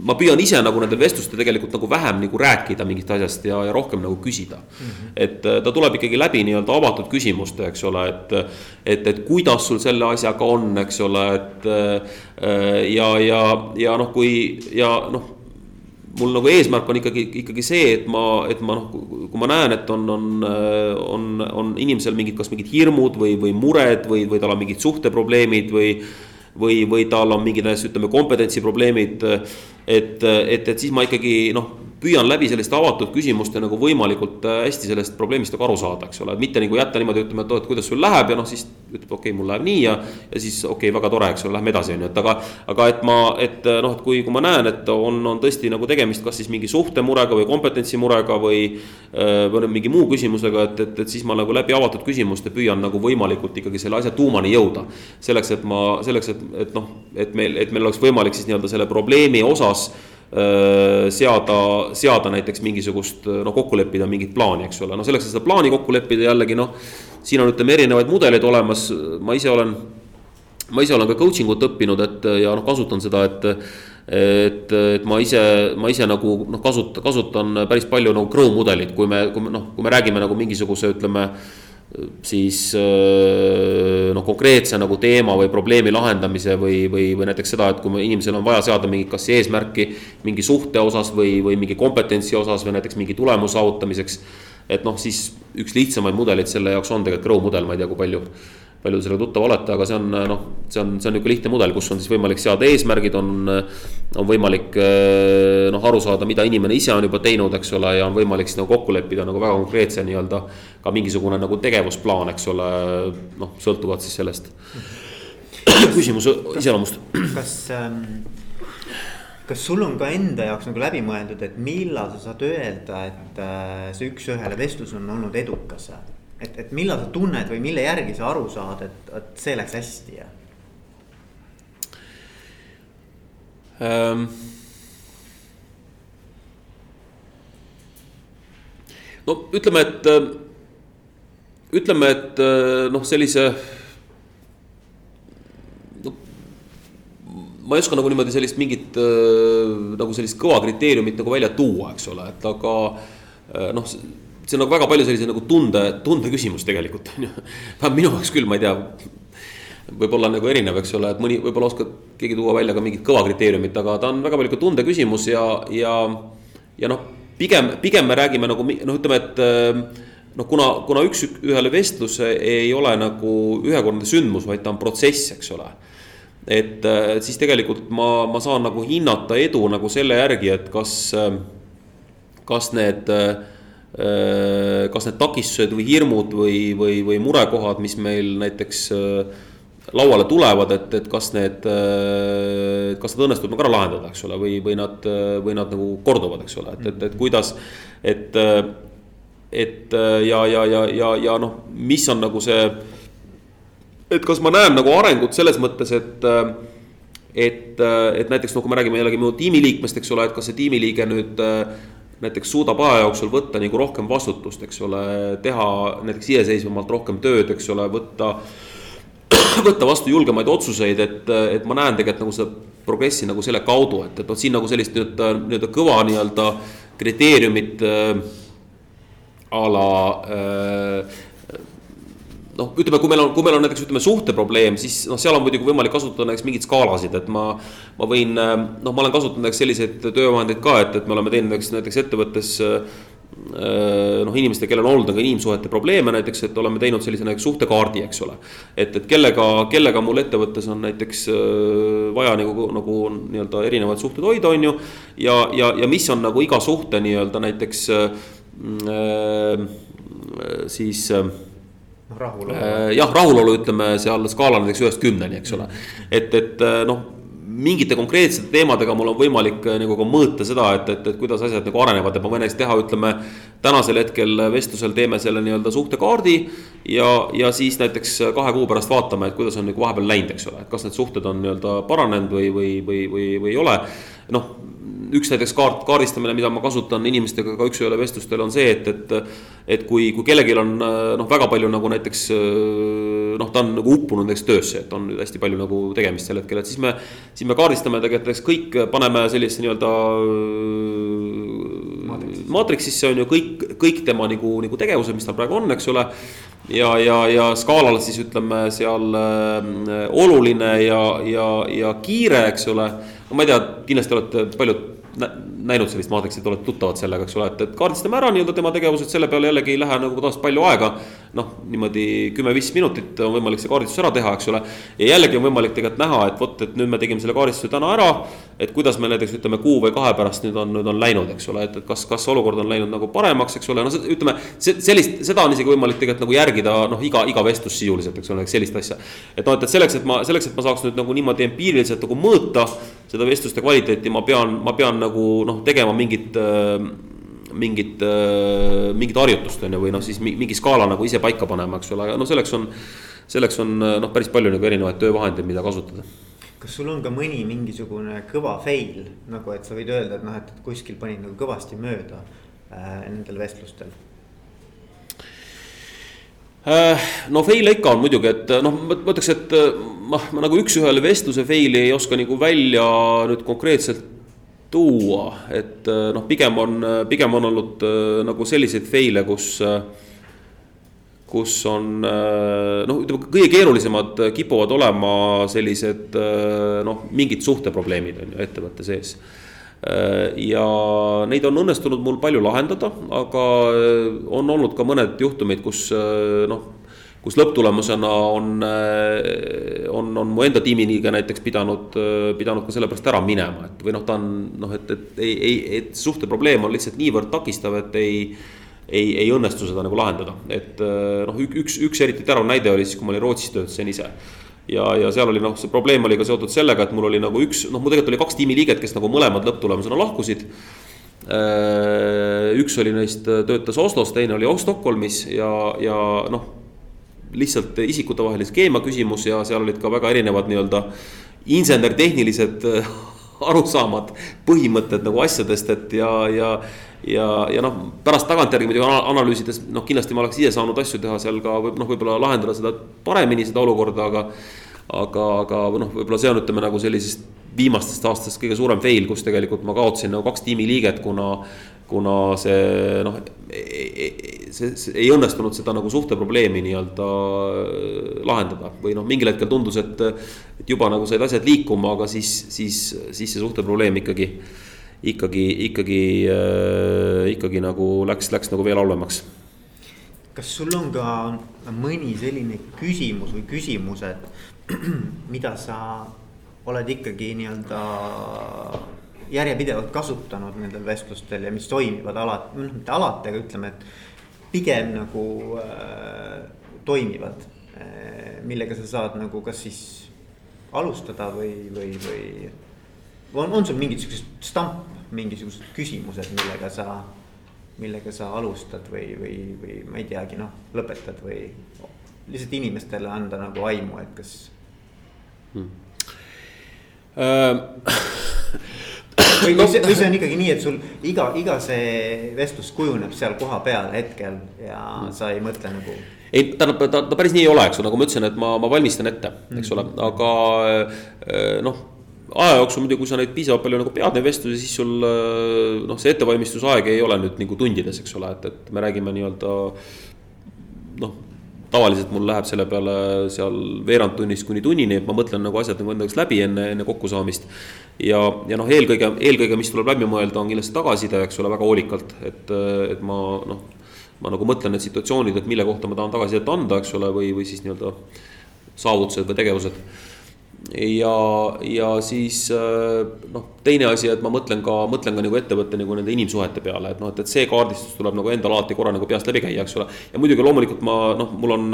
ma püüan ise nagu nendel vestlustel tegelikult nagu vähem nagu rääkida mingist asjast ja, ja rohkem nagu küsida mm. -hmm. et äh, ta tuleb ikkagi läbi nii-öelda avatud küsimuste, eks ole, et. et, et kuidas sul selle asjaga on, eks ole, et äh, ja, ja, ja noh, kui ja noh mul nagu eesmärk on ikkagi, ikkagi see, et ma, et ma noh, kui ma näen, et on, on, on, on inimesel mingid, kas mingid hirmud või, või mured või, või tal on mingid suhteprobleemid või või, või tal on mingid, ütleme, kompetentsiprobleemid. Et, et, et siis ma ikkagi noh püüan läbi selliste avatud küsimuste nagu võimalikult äh, hästi sellest probleemist nagu aru saada, eks ole, et mitte nagu jätta niimoodi ütlema, et oo, et kuidas sul läheb ja noh, siis ütleb, okei okay,, mul läheb nii ja. ja siis okei okay,, väga tore, eks ole, lähme edasi, on ju, et aga, aga et ma, et äh, noh, et kui, kui ma näen, et on, on tõesti nagu tegemist, kas siis mingi suhtemurega või kompetentsimurega või. Äh, või mingi muu küsimusega, et, et, et siis ma nagu läbi avatud küsimuste püüan nagu võimalikult ikkagi selle asja tuumani jõuda. selleks, et ma, selleks, et, et noh, et meil, et meil oleks võimalik siis nii-öelda selle probleemi osas Äh, seada, seada näiteks mingisugust noh, kokku leppida mingit plaani, eks ole, noh selleks, et seda plaani kokku leppida jällegi noh. siin on, ütleme erinevaid mudeleid olemas, ma ise olen, ma ise olen ka coaching ut õppinud, et ja noh, kasutan seda, et et, et ma ise, ma ise nagu noh, kasutan, kasutan päris palju nagu grow mudelit, kui me, kui me noh, kui me räägime nagu mingisuguse, ütleme siis noh, konkreetse nagu teema või probleemi lahendamise või, või, või näiteks seda, et kui inimesel on vaja seada mingit kas eesmärki mingi suhte osas või, või mingi kompetentsi osas või näiteks mingi tulemuse saavutamiseks. et noh, siis üks lihtsamaid mudeleid selle jaoks on tegelikult Grow mudel, ma ei tea, kui palju palju te sellega tuttav olete, aga see on noh, see on, see on niisugune lihtne mudel, kus on siis võimalik seada eesmärgid, on. on võimalik noh, aru saada, mida inimene ise on juba teinud, eks ole, ja on võimalik siis nagu kokku leppida nagu väga konkreetse nii-öelda. ka mingisugune nagu tegevusplaan, eks ole, noh, sõltuvalt siis sellest küsimuse iseloomust. kas ähm kas sul on ka enda jaoks nagu läbi mõeldud, et millal sa saad öelda, et äh, see üks-ühele vestlus on olnud edukas? Et, et millal sa tunned või mille järgi sa aru saad, et, et see läks hästi ja ähm.? no ütleme, et ütleme, et noh, sellise. no ma ei oska nagu niimoodi sellist mingit nagu sellist kõva kriteeriumit nagu välja tuua, eks ole, et aga noh see on nagu väga palju sellise nagu tunde, tunde küsimus tegelikult on ju. vähemalt minu jaoks küll, ma ei tea. võib-olla nagu erinev, eks ole, et mõni võib-olla oskab keegi tuua välja ka mingit kõva kriteeriumit, aga ta on väga palju ka tunde küsimus ja, ja. ja noh, pigem, pigem me räägime nagu noh, ütleme, et noh, kuna, kuna üks-ühele vestlus ei ole nagu ühekordne sündmus, vaid ta on protsess, eks ole. et siis tegelikult ma, ma saan nagu hinnata edu nagu selle järgi, et kas, kas need Äh, kas need takistused või hirmud või, või, või murekohad, mis meil näiteks äh, lauale tulevad, et, et kas need, äh, kas nad õnnestuvad nagu ära lahendada, eks ole, või, või nad, või nad nagu korduvad, eks ole, et, et, et kuidas, et. et ja, ja, ja, ja, ja noh, mis on nagu see, et kas ma näen nagu arengut selles mõttes, et et, et näiteks noh, kui me räägime jällegi minu tiimiliikmest, eks ole, et kas see tiimiliige nüüd äh, näiteks suudab aja jooksul võtta nagu rohkem vastutust, eks ole, teha näiteks iseseisvamalt rohkem tööd, eks ole, võtta. võtta vastu julgemaid otsuseid, et, et ma näen tegelikult nagu seda progressi nagu selle kaudu, et, et vot siin nagu sellist nii-öelda, nii-öelda kõva nii-öelda kriteeriumit äh, a la äh, noh, ütleme, kui meil on, kui meil on näiteks ütleme suhteprobleem, siis noh, seal on muidugi võimalik kasutada näiteks mingeid skaalasid, et ma. ma võin, noh, ma olen kasutanud näiteks selliseid töövahendeid ka, et, et me oleme teinud näiteks, näiteks ettevõttes äh, noh, inimestel, kellel on olnud nagu inimsuhete probleeme näiteks, et oleme teinud sellise näiteks suhtekaardi, eks ole. et, et kellega, kellega mul ettevõttes on näiteks äh, vaja nagu, nagu nii-öelda erinevaid suhteid hoida, on ju. ja, ja, ja mis on nagu iga suhte nii-öelda näiteks äh, siis äh, noh, rahulolu. Äh, jah, rahulolu ütleme seal skaalal näiteks ühest kümneni, eks ole. et, et äh, noh, mingite konkreetsete teemadega mul on võimalik äh, nagu ka mõõta seda, et, et, et kuidas asjad nagu arenevad, et ma võin näiteks teha, ütleme. tänasel hetkel vestlusel teeme selle nii-öelda suhtekaardi ja, ja siis näiteks kahe kuu pärast vaatame, et kuidas on nagu vahepeal läinud, eks ole, et kas need suhted on nii-öelda paranenud või, või, või, või, või ei ole. noh üks näiteks kaart, kaardistamine, mida ma kasutan inimestega ka üks-ühele vestlustel on see, et, et. et kui, kui kellelgi on noh, väga palju nagu näiteks noh, ta on nagu uppunud näiteks töösse, et on hästi palju nagu tegemist sel hetkel, et siis me. siis me kaardistame tegelikult, eks kõik paneme sellisesse nii-öelda. maatriksisse on ju kõik, kõik tema nagu, nagu tegevused, mis tal praegu on, eks ole ja, ja, ja skaalal siis ütleme seal äh, oluline ja, ja, ja kiire, eks ole. no ma ei tea, kindlasti olete paljud that näinud sellist maatriksit, olete tuttavad sellega, eks ole, et, et kaardistame ära nii-öelda tema tegevused, selle peale jällegi ei lähe nagu tavaliselt palju aega. noh, niimoodi kümme-viis minutit on võimalik see kaardistus ära teha, eks ole. ja jällegi on võimalik tegelikult näha, et vot, et nüüd me tegime selle kaardistuse täna ära. et kuidas meil näiteks ütleme kuu või kahe pärast nüüd on, nüüd on läinud, eks ole, et, et kas, kas olukord on läinud nagu paremaks, eks ole, no ütleme. sellist, seda on isegi võimalik tegelikult nagu järgida noh, iga, iga vestlus sisuliselt, eks ole, sellist asja. et noh, et, et selleks, et ma, selleks, et ma saaks nüüd nagu niimoodi empiiriliselt nagu mõõta seda vestluste kvaliteeti, ma pean, ma pean nagu noh, tegema mingit äh, mingit, äh, mingit harjutust on ju, või noh, siis mingi skaala nagu ise paika panema, eks ole, aga no selleks on. selleks on noh, päris palju nagu erinevaid töövahendeid, mida kasutada. kas sul on ka mõni mingisugune kõva fail nagu, et sa võid öelda, et noh, et kuskil panid nagu kõvasti mööda äh, nendel vestlustel Äh, no fail'e ikka on muidugi, et noh, ma ütleks, et ma, ma nagu üks-ühele vestluse fail'i ei oska nagu välja nüüd konkreetselt tuua, et noh, pigem on, pigem on olnud nagu selliseid fail'e, kus. kus on noh, ütleme kõige keerulisemad kipuvad olema sellised noh, mingid suhteprobleemid on ju ettevõtte sees ja neid on õnnestunud mul palju lahendada, aga on olnud ka mõned juhtumid, kus noh kus lõpptulemusena on, äh, on, on mu enda tiimiliige näiteks pidanud, äh, pidanud ka sellepärast ära minema, et või noh, ta on noh, et, et ei, ei, et suhteprobleem on lihtsalt niivõrd takistav, et ei ei, ei õnnestu seda nagu lahendada, et äh, noh, üks, üks eriti terav näide oli siis, kui ma olin Rootsis töötasin ise ja, ja seal oli noh, see probleem oli ka seotud sellega, et mul oli nagu üks, noh, mul tegelikult oli kaks tiimiliiget, kes nagu mõlemad lõpptulemusena lahkusid. üks oli neist töötas Oslos, teine oli Stockholmis ja, ja noh lihtsalt isikutevahelise keemia küsimus ja seal olid ka väga erinevad nii-öelda insener-tehnilised äh, arusaamad, põhimõtted nagu asjadest, et ja, ja. ja, ja noh, pärast tagantjärgi muidugi analüüsides, noh, kindlasti ma oleks ise saanud asju teha seal ka võib noh, võib-olla lahendada seda paremini, seda olukorda, aga. aga, aga noh, võib-olla see on, ütleme nagu sellisest viimastest aastast kõige suurem fail, kus tegelikult ma kaotasin nagu kaks tiimiliiget, kuna kuna see noh, see, see ei õnnestunud seda nagu suhteprobleemi nii-öelda äh, lahendada või noh, mingil hetkel tundus, et, et juba nagu said asjad liikuma, aga siis, siis, siis see suhteprobleem ikkagi, ikkagi, ikkagi äh,, ikkagi nagu läks, läks nagu veel halvemaks. kas sul on ka mõni selline küsimus või küsimused, mida sa oled ikkagi nii-öelda järjepidevalt kasutanud nendel vestlustel ja mis toimivad alati, noh mitte alati, aga ütleme, et pigem nagu äh, toimivad äh,. millega sa saad nagu kas siis alustada või, või, või on, on sul mingid siuksed stamp, mingisugused küsimused, millega sa, millega sa alustad või, või, või ma ei teagi, noh, lõpetad või lihtsalt inimestele anda nagu aimu, et kas hmm.? Või, või see, või see on ikkagi nii, et sul iga, iga see vestlus kujuneb seal kohapeal hetkel ja mm. sa ei mõtle nagu. ei, tähendab, ta, ta päris nii ei ole, eks ju, nagu ma ütlesin, et ma, ma valmistan ette, eks ole, aga äh, noh aja jooksul muidugi, kui sa neid piisavalt palju nagu pead neid vestlusi, siis sul äh, noh, see ettevalmistusaeg ei ole nüüd nagu tundides, eks ole, et, et me räägime nii-öelda noh tavaliselt mul läheb selle peale seal veerand tunnist kuni tunnini, et ma mõtlen nagu asjad nagu enda jaoks läbi enne, enne kokkusaamist. Ja, ja noh, eelkõige, eelkõige, mis tuleb läbi mõelda, on kindlasti tagasiside, eks ole, väga hoolikalt, et, et ma noh. ma nagu mõtlen need situatsioonid, et mille kohta ma tahan tagasisidet anda, eks ole, või, või siis nii-öelda saavutused või tegevused ja, ja siis äh, noh, teine asi, et ma mõtlen ka, mõtlen ka nagu ettevõtte nagu nende inimsuhete peale, et noh, et, et see kaardistus tuleb nagu endal alati korra nagu peast läbi käia, eks ole. ja muidugi loomulikult ma noh, mul on,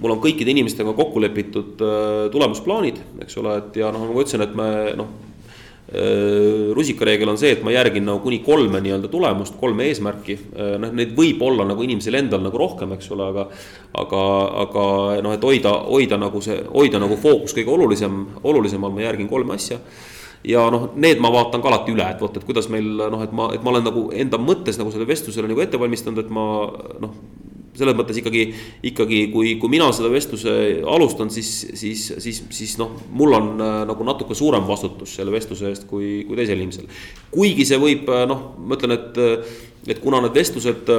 mul on kõikide inimestega kokku lepitud äh, tulemusplaanid, eks ole, et ja noh, nagu ma ütlesin, et me noh rusikareegel on see, et ma järgin nagu kuni kolme nii-öelda tulemust, kolme eesmärki. Äh, noh, neid võib olla nagu inimesel endal nagu rohkem, eks ole, aga. aga, aga noh, et hoida, hoida nagu see, hoida nagu fookus kõige olulisem, olulisemal ma järgin kolme asja ja noh, need ma vaatan ka alati üle, et vot, et kuidas meil noh, et ma, et ma olen nagu enda mõttes nagu selle vestlusele nagu ette valmistanud, et ma noh selles mõttes ikkagi, ikkagi kui, kui mina seda vestluse alustan, siis, siis, siis, siis noh, mul on äh, nagu natuke suurem vastutus selle vestluse eest kui, kui teisel inimesel. kuigi see võib äh, noh, ma ütlen, et, et kuna need vestlused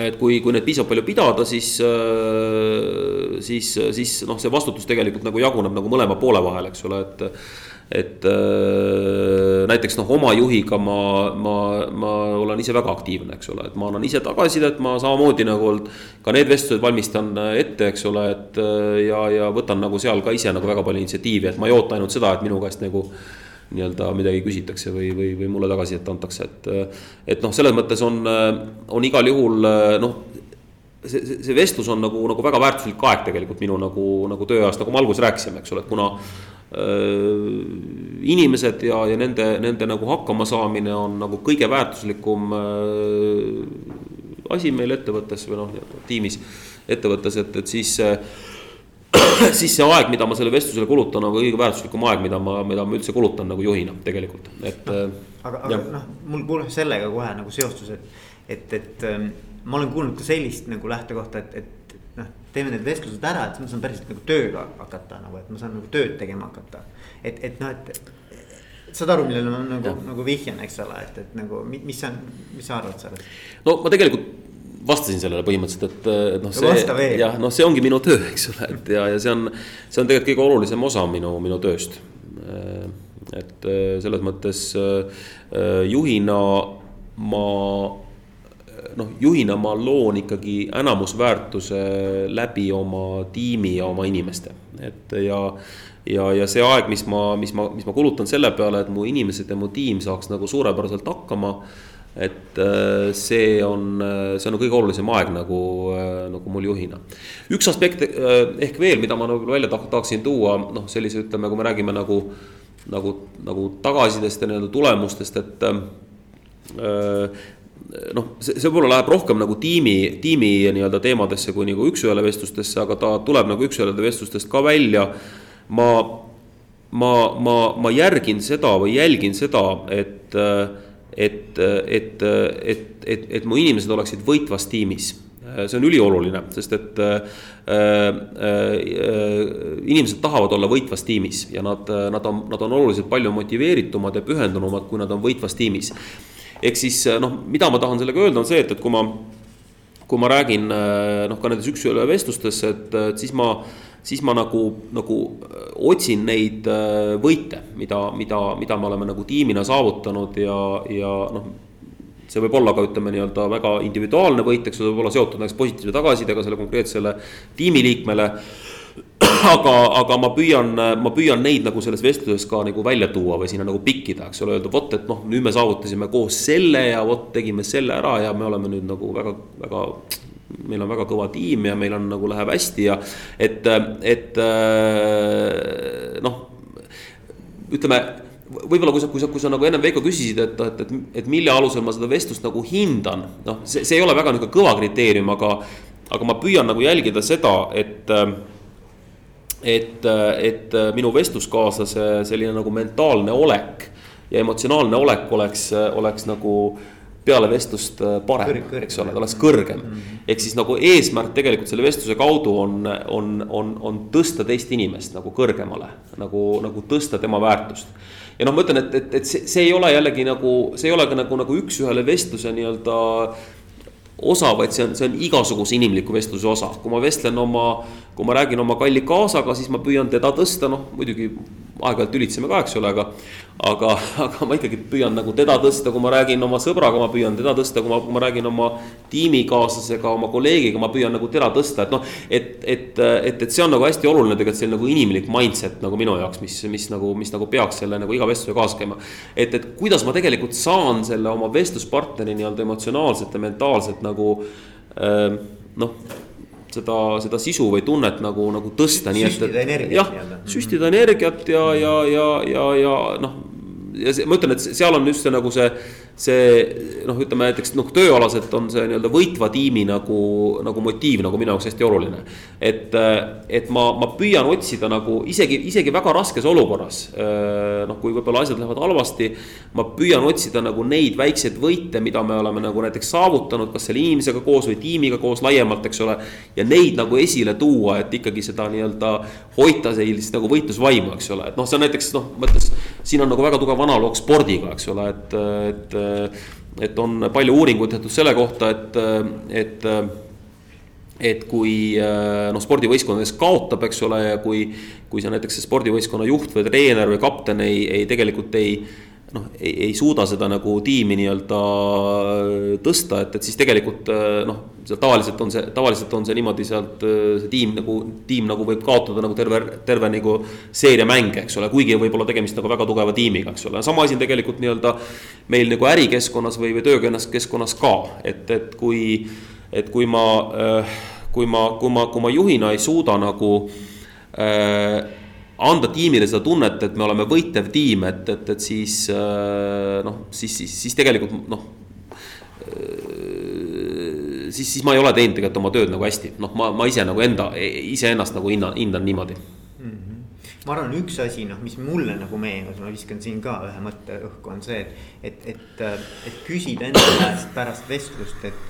et kui, kui neid piisavalt palju pidada, siis, äh, siis, siis noh, see vastutus tegelikult nagu jaguneb nagu mõlema poole vahel, eks ole, et et äh, näiteks noh, oma juhiga ma, ma, ma olen ise väga aktiivne, eks ole, et ma annan ise tagasisidet, ma samamoodi nagu ka need vestlused valmistan ette, eks ole, et äh, ja, ja võtan nagu seal ka ise nagu väga palju initsiatiivi, et ma ei oota ainult seda, et minu käest nagu nii-öelda midagi küsitakse või, või, või mulle tagasisidet antakse, et. et noh, selles mõttes on, on igal juhul noh, see, see, see vestlus on nagu, nagu väga väärtuslik aeg tegelikult minu nagu, nagu tööajast, nagu me alguses rääkisime, eks ole, et kuna Äh, inimesed ja, ja nende, nende nagu hakkamasaamine on nagu kõige väärtuslikum äh, asi meil ettevõttes või noh, tiimis, ettevõttes, et, et siis siis see aeg, mida ma selle vestlusele kulutan, on kõige väärtuslikum aeg, mida ma, mida ma üldse kulutan nagu juhina tegelikult, et no,. Äh, aga, aga noh, mul kuuleb sellega kohe nagu seostus, et, et, et ähm, ma olen kuulnud ka sellist nagu lähtekohta, et, et teeme need vestlused ära, et siis ma saan päriselt nagu tööga hakata nagu, et ma saan nagu tööd tegema hakata. et, et noh, et saad aru, millele ma nagu, nagu vihjan, eks ole, et, et nagu mis sa, mis sa arvad sellest? no ma tegelikult vastasin sellele põhimõtteliselt, et, et noh, see jah, noh, see ongi minu töö, eks ole, et ja, ja see on, see on tegelikult kõige olulisem osa minu, minu tööst. et selles mõttes juhina ma noh, juhina ma loon ikkagi enamusväärtuse läbi oma tiimi ja oma inimeste, et ja ja, ja see aeg, mis ma, mis ma, mis ma kulutan selle peale, et mu inimesed ja mu tiim saaks nagu suurepäraselt hakkama et äh, see on, see on kõige olulisem aeg nagu, äh, nagu mul juhina. üks aspekt äh, ehk veel, mida ma nagu välja tahaksin tuua, noh, sellise ütleme, kui me räägime nagu, nagu, nagu tagasisidest ja nii-öelda tulemustest, et noh, see, see võib-olla läheb rohkem nagu tiimi, tiimi nii-öelda teemadesse kui nagu üks-ühele vestlustesse, aga ta tuleb nagu üks-ühele vestlustest ka välja. ma, ma, ma, ma järgin seda või jälgin seda, et et, et, et, et, et mu inimesed oleksid võitvas tiimis see on ülioluline, sest et äh, äh, inimesed tahavad olla võitvas tiimis ja nad, nad on, nad on oluliselt palju motiveeritumad ja pühendunumad, kui nad on võitvas tiimis. Ehk siis noh, mida ma tahan sellega öelda, on see, et, et kui ma, kui ma räägin noh, ka nendes üks-ühe vestlustes, et, et siis ma siis ma nagu, nagu äh, otsin neid äh, võite, mida, mida, mida me oleme nagu tiimina saavutanud ja, ja noh see võib olla ka ütleme nii-öelda väga individuaalne võit, eks see võib olla seotud näiteks positiivse tagasisidega selle konkreetsele tiimiliikmele. aga, aga ma püüan, ma püüan neid nagu selles vestluses ka nagu välja tuua või sinna nagu pikkida, eks ole, öelda vot, et noh, nüüd me saavutasime koos selle ja vot tegime selle ära ja me oleme nüüd nagu väga, väga meil on väga kõva tiim ja meil on nagu läheb hästi ja et, et noh, ütleme võib-olla kui sa, kui sa, kui sa nagu ennem Veiko küsisid, et, et, et, et mille alusel ma seda vestlust nagu hindan, noh, see, see ei ole väga niisugune kõva kriteerium, aga, aga ma püüan nagu jälgida seda, et et, et minu vestluskaaslase selline nagu mentaalne olek ja emotsionaalne olek oleks, oleks nagu äh, peale vestlust äh, parem, eks ole, ta oleks kõrgem. Mm -hmm.. ehk siis nagu eesmärk tegelikult selle vestluse kaudu on, on, on, on tõsta teist inimest nagu kõrgemale, nagu, nagu tõsta tema väärtust. ja noh, ma ütlen, et, et, et see, see ei ole jällegi nagu, see ei ole ka nagu, nagu üks-ühele vestluse nii-öelda osa, vaid see on, see on igasuguse inimliku vestluse osa, kui ma vestlen oma, kui ma räägin oma kalli kaasaga, siis ma püüan teda tõsta, noh muidugi aeg-ajalt ülitseme ka, eks ole, aga aga, aga ma ikkagi püüan nagu teda tõsta, kui ma räägin oma sõbraga, ma püüan teda tõsta, kui ma, kui ma räägin oma tiimikaaslasega, oma kolleegiga, ma püüan nagu teda tõsta, et noh. et, et, et, et see on nagu hästi oluline tegelikult selline nagu inimlik mindset nagu minu jaoks, mis, mis nagu, mis nagu peaks selle nagu iga vestluse kaasa käima. et, et kuidas ma tegelikult saan selle oma vestluspartneri nii-öelda emotsionaalselt ja mentaalselt nagu äh, noh seda, seda sisu või tunnet nagu, nagu tõsta. süstida energiat. jah, süstida energiat ja, ja, ja, ja, ja noh ja see, ma ütlen, et seal on just see nagu see, see noh, ütleme näiteks noh, tööalaselt on see nii-öelda võitva tiimi nagu, nagu motiiv nagu minu jaoks hästi oluline. et, et ma, ma püüan otsida nagu isegi, isegi väga raskes olukorras. noh, kui võib-olla asjad lähevad halvasti, ma püüan otsida nagu neid väikseid võite, mida me oleme nagu näiteks saavutanud, kas selle inimesega koos või tiimiga koos laiemalt, eks ole. ja neid nagu esile tuua, et ikkagi seda nii-öelda hoida sellist nagu võitlusvaimu, eks ole, et noh, see on näiteks noh, mõttes siin on nagu väga tugev analoog spordiga, eks ole, et, et. Et on palju uuringuid tehtud selle kohta, et, et et kui noh, spordivõistkondades kaotab, eks ole, ja kui, kui sa näiteks spordivõistkonna juht või treener või kapten ei, ei tegelikult ei noh, ei, ei suuda seda nagu tiimi nii-öelda tõsta, et, et siis tegelikult noh, seal tavaliselt on see, tavaliselt on see niimoodi sealt see tiim nagu, tiim nagu võib kaotada nagu terve, terve nagu seeria mänge, eks ole, kuigi võib olla tegemist nagu väga tugeva tiimiga, eks ole, sama asi on tegelikult nii-öelda meil nagu ärikeskkonnas või, või töökeskkonnas ka, et, et kui, et kui ma, kui ma, kui ma, kui ma juhina ei suuda nagu äh, anda tiimile seda tunnet, et me oleme võitev tiim, et, et, et siis noh, siis, siis, siis tegelikult noh. siis, siis ma ei ole teinud tegelikult oma tööd nagu hästi, noh, ma, ma ise nagu enda, iseennast nagu hindan, hindan niimoodi mm. -hmm. ma arvan, üks asi, noh, mis mulle nagu meenus, ma viskan siin ka ühe mõtte õhku, on see, et, et, et, et küsida enda käest pärast vestlust, et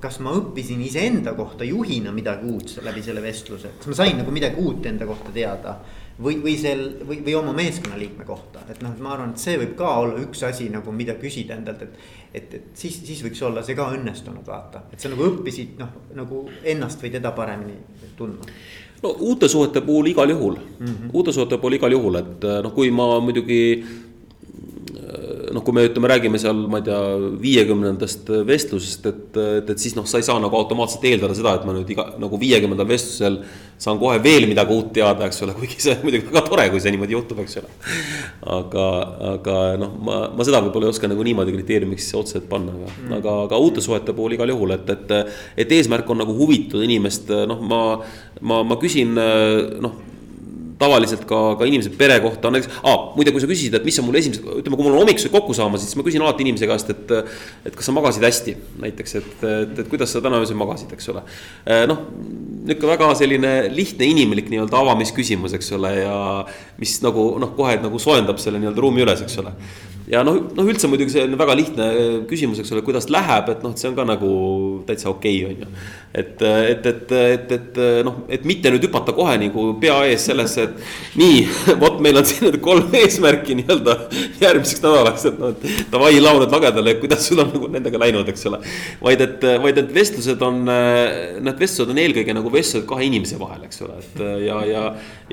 kas ma õppisin iseenda kohta juhina midagi uut läbi selle vestluse, kas ma sain nagu midagi uut enda kohta teada? Või, või sel või, või oma meeskonnaliikme kohta, et noh, ma arvan, et see võib ka olla üks asi nagu, mida küsida endalt, et. et, et siis, siis võiks olla see ka õnnestunud, vaata, et sa nagu õppisid noh, nagu ennast või teda paremini tundma. No uute suhete puhul igal juhul. Mm, -hmm. uute suhete puhul igal juhul, et noh, kui ma muidugi noh, kui me ütleme, räägime seal, ma ei tea, viiekümnendast vestlusest, et, et, et siis noh, sa ei saa nagu automaatselt eeldada seda, et ma nüüd iga nagu viiekümnendal vestlusel saan kohe veel midagi uut teada, eks ole, kuigi see on muidugi väga tore, kui see niimoodi juhtub, eks ole. aga, aga noh, ma, ma seda võib-olla ei oska nagu niimoodi kriteeriumiks otseselt panna, aga mm., aga, aga uute suhete puhul igal juhul, et, et. et eesmärk on nagu huvitada inimest, noh, ma, ma, ma küsin noh tavaliselt ka, ka inimese pere kohta on näiteks ah,, muide, kui sa küsisid, et mis on mul esimesed, ütleme, kui mul on hommikused kokku saamas, siis ma küsin alati inimese käest, et. et kas sa magasid hästi, näiteks, et, et, et kuidas sa täna öösel magasid, eks ole. Eh, noh, nihuke väga selline lihtne inimlik nii-öelda avamisküsimus, eks ole, ja mis nagu noh, kohe nagu soojendab selle nii-öelda ruumi üles, eks ole ja noh, noh üldse muidugi see on väga lihtne äh, küsimus, eks ole, kuidas läheb, et noh, et see on ka nagu täitsa okei okay,, on ju. et, et, et, et, et noh, et mitte nüüd hüpata kohe nagu pea ees sellesse, et nii, vot meil on siin nüüd kolm eesmärki nii-öelda järgmiseks nädalaks, et noh, et davai, need lagedale, kuidas sul on nagu nendega läinud, eks ole. vaid et, vaid need vestlused on, need vestlused on eelkõige nagu vestlused kahe inimese vahel, eks ole, et ja, ja.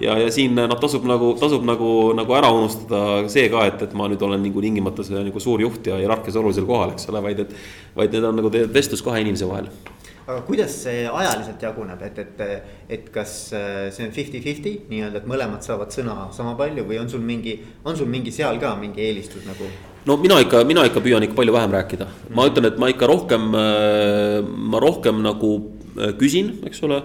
ja, ja siin noh, tasub nagu, tasub nagu, nagu ära unustada see ka, et, et ma nüüd olen nagu tingimata see nagu suur juht ja hierarhias olulisel kohal, eks ole, vaid et. vaid need on nagu vestlus kahe inimese vahel. Aga kuidas see ajaliselt jaguneb, et, et, et kas äh, see on fifty-fifty nii-öelda, et mõlemad saavad sõna sama palju või on sul mingi, on sul mingi seal ka mingi eelistus nagu? no mina ikka, mina ikka püüan ikka palju vähem rääkida, ma ütlen, et ma ikka rohkem, äh, ma rohkem nagu äh, küsin, eks ole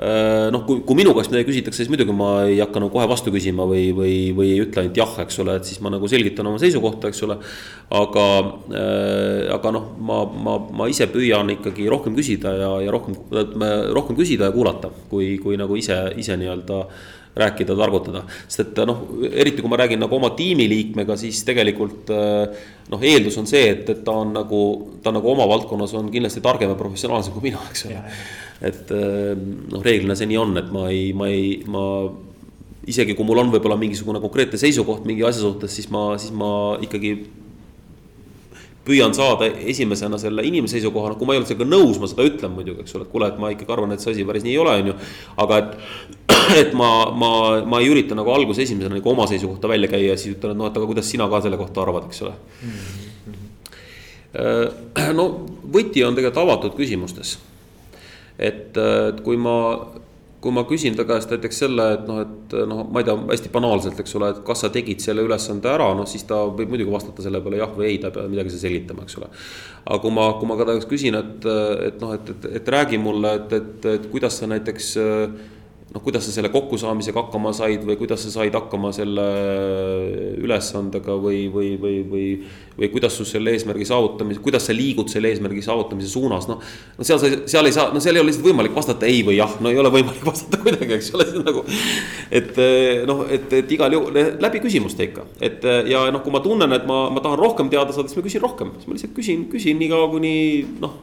noh, kui, kui minu käest midagi küsitakse, siis muidugi ma ei hakka nagu kohe vastu küsima või, või, või ei ütle ainult jah, eks ole, et siis ma nagu selgitan oma seisukohta, eks ole. aga äh,, aga noh, ma, ma, ma ise püüan ikkagi rohkem küsida ja, ja rohkem, rohkem küsida ja kuulata, kui, kui nagu ise, ise nii-öelda rääkida, targutada. sest et noh, eriti kui ma räägin nagu oma tiimiliikmega, siis tegelikult äh, noh, eeldus on see, et, et ta on nagu, ta nagu oma valdkonnas on kindlasti targem ja professionaalsem kui mina, eks ole et äh, noh, reeglina see nii on, et ma ei, ma ei, ma isegi kui mul on võib-olla mingisugune konkreetne seisukoht mingi asja suhtes, siis ma, siis ma ikkagi püüan saada esimesena selle inimese seisukoha, noh kui ma ei ole sellega nõus, ma seda ütlen muidugi, eks ole, et kuule, et ma ikkagi arvan, et see asi päris nii ei ole, on ju. aga et, et ma, ma, ma ei ürita nagu alguses esimesena nagu oma seisukohta välja käia ja siis ütlen, et noh, et aga kuidas sina ka selle kohta arvad, eks ole mm. -hmm. no võti on tegelikult avatud küsimustes et, et kui ma, kui ma küsin ta käest näiteks selle, et noh, et noh, ma ei tea, hästi banaalselt, eks ole, et kas sa tegid selle ülesande ära, noh siis ta võib muidugi vastata selle peale jah või ei, ta ei pea midagi selgitama, eks ole. aga kui ma, kui ma ka ta käest küsin, et, et noh, et, et, et räägi mulle, et, et, et kuidas sa näiteks noh, kuidas sa selle kokkusaamisega hakkama said või kuidas sa said hakkama selle ülesandega või, või, või, või. või kuidas sul selle eesmärgi saavutamise, kuidas sa liigud selle eesmärgi saavutamise suunas, noh. no seal sa, seal ei saa, no seal ei ole lihtsalt võimalik vastata ei või jah, no ei ole võimalik vastata kuidagi, eks ole, see on nagu. et noh, et, et igal juhul läbi küsimuste ikka, et ja noh, kui ma tunnen, et ma, ma tahan rohkem teada saada, siis ma küsin rohkem, siis ma lihtsalt küsin, küsin nii kaua, kuni noh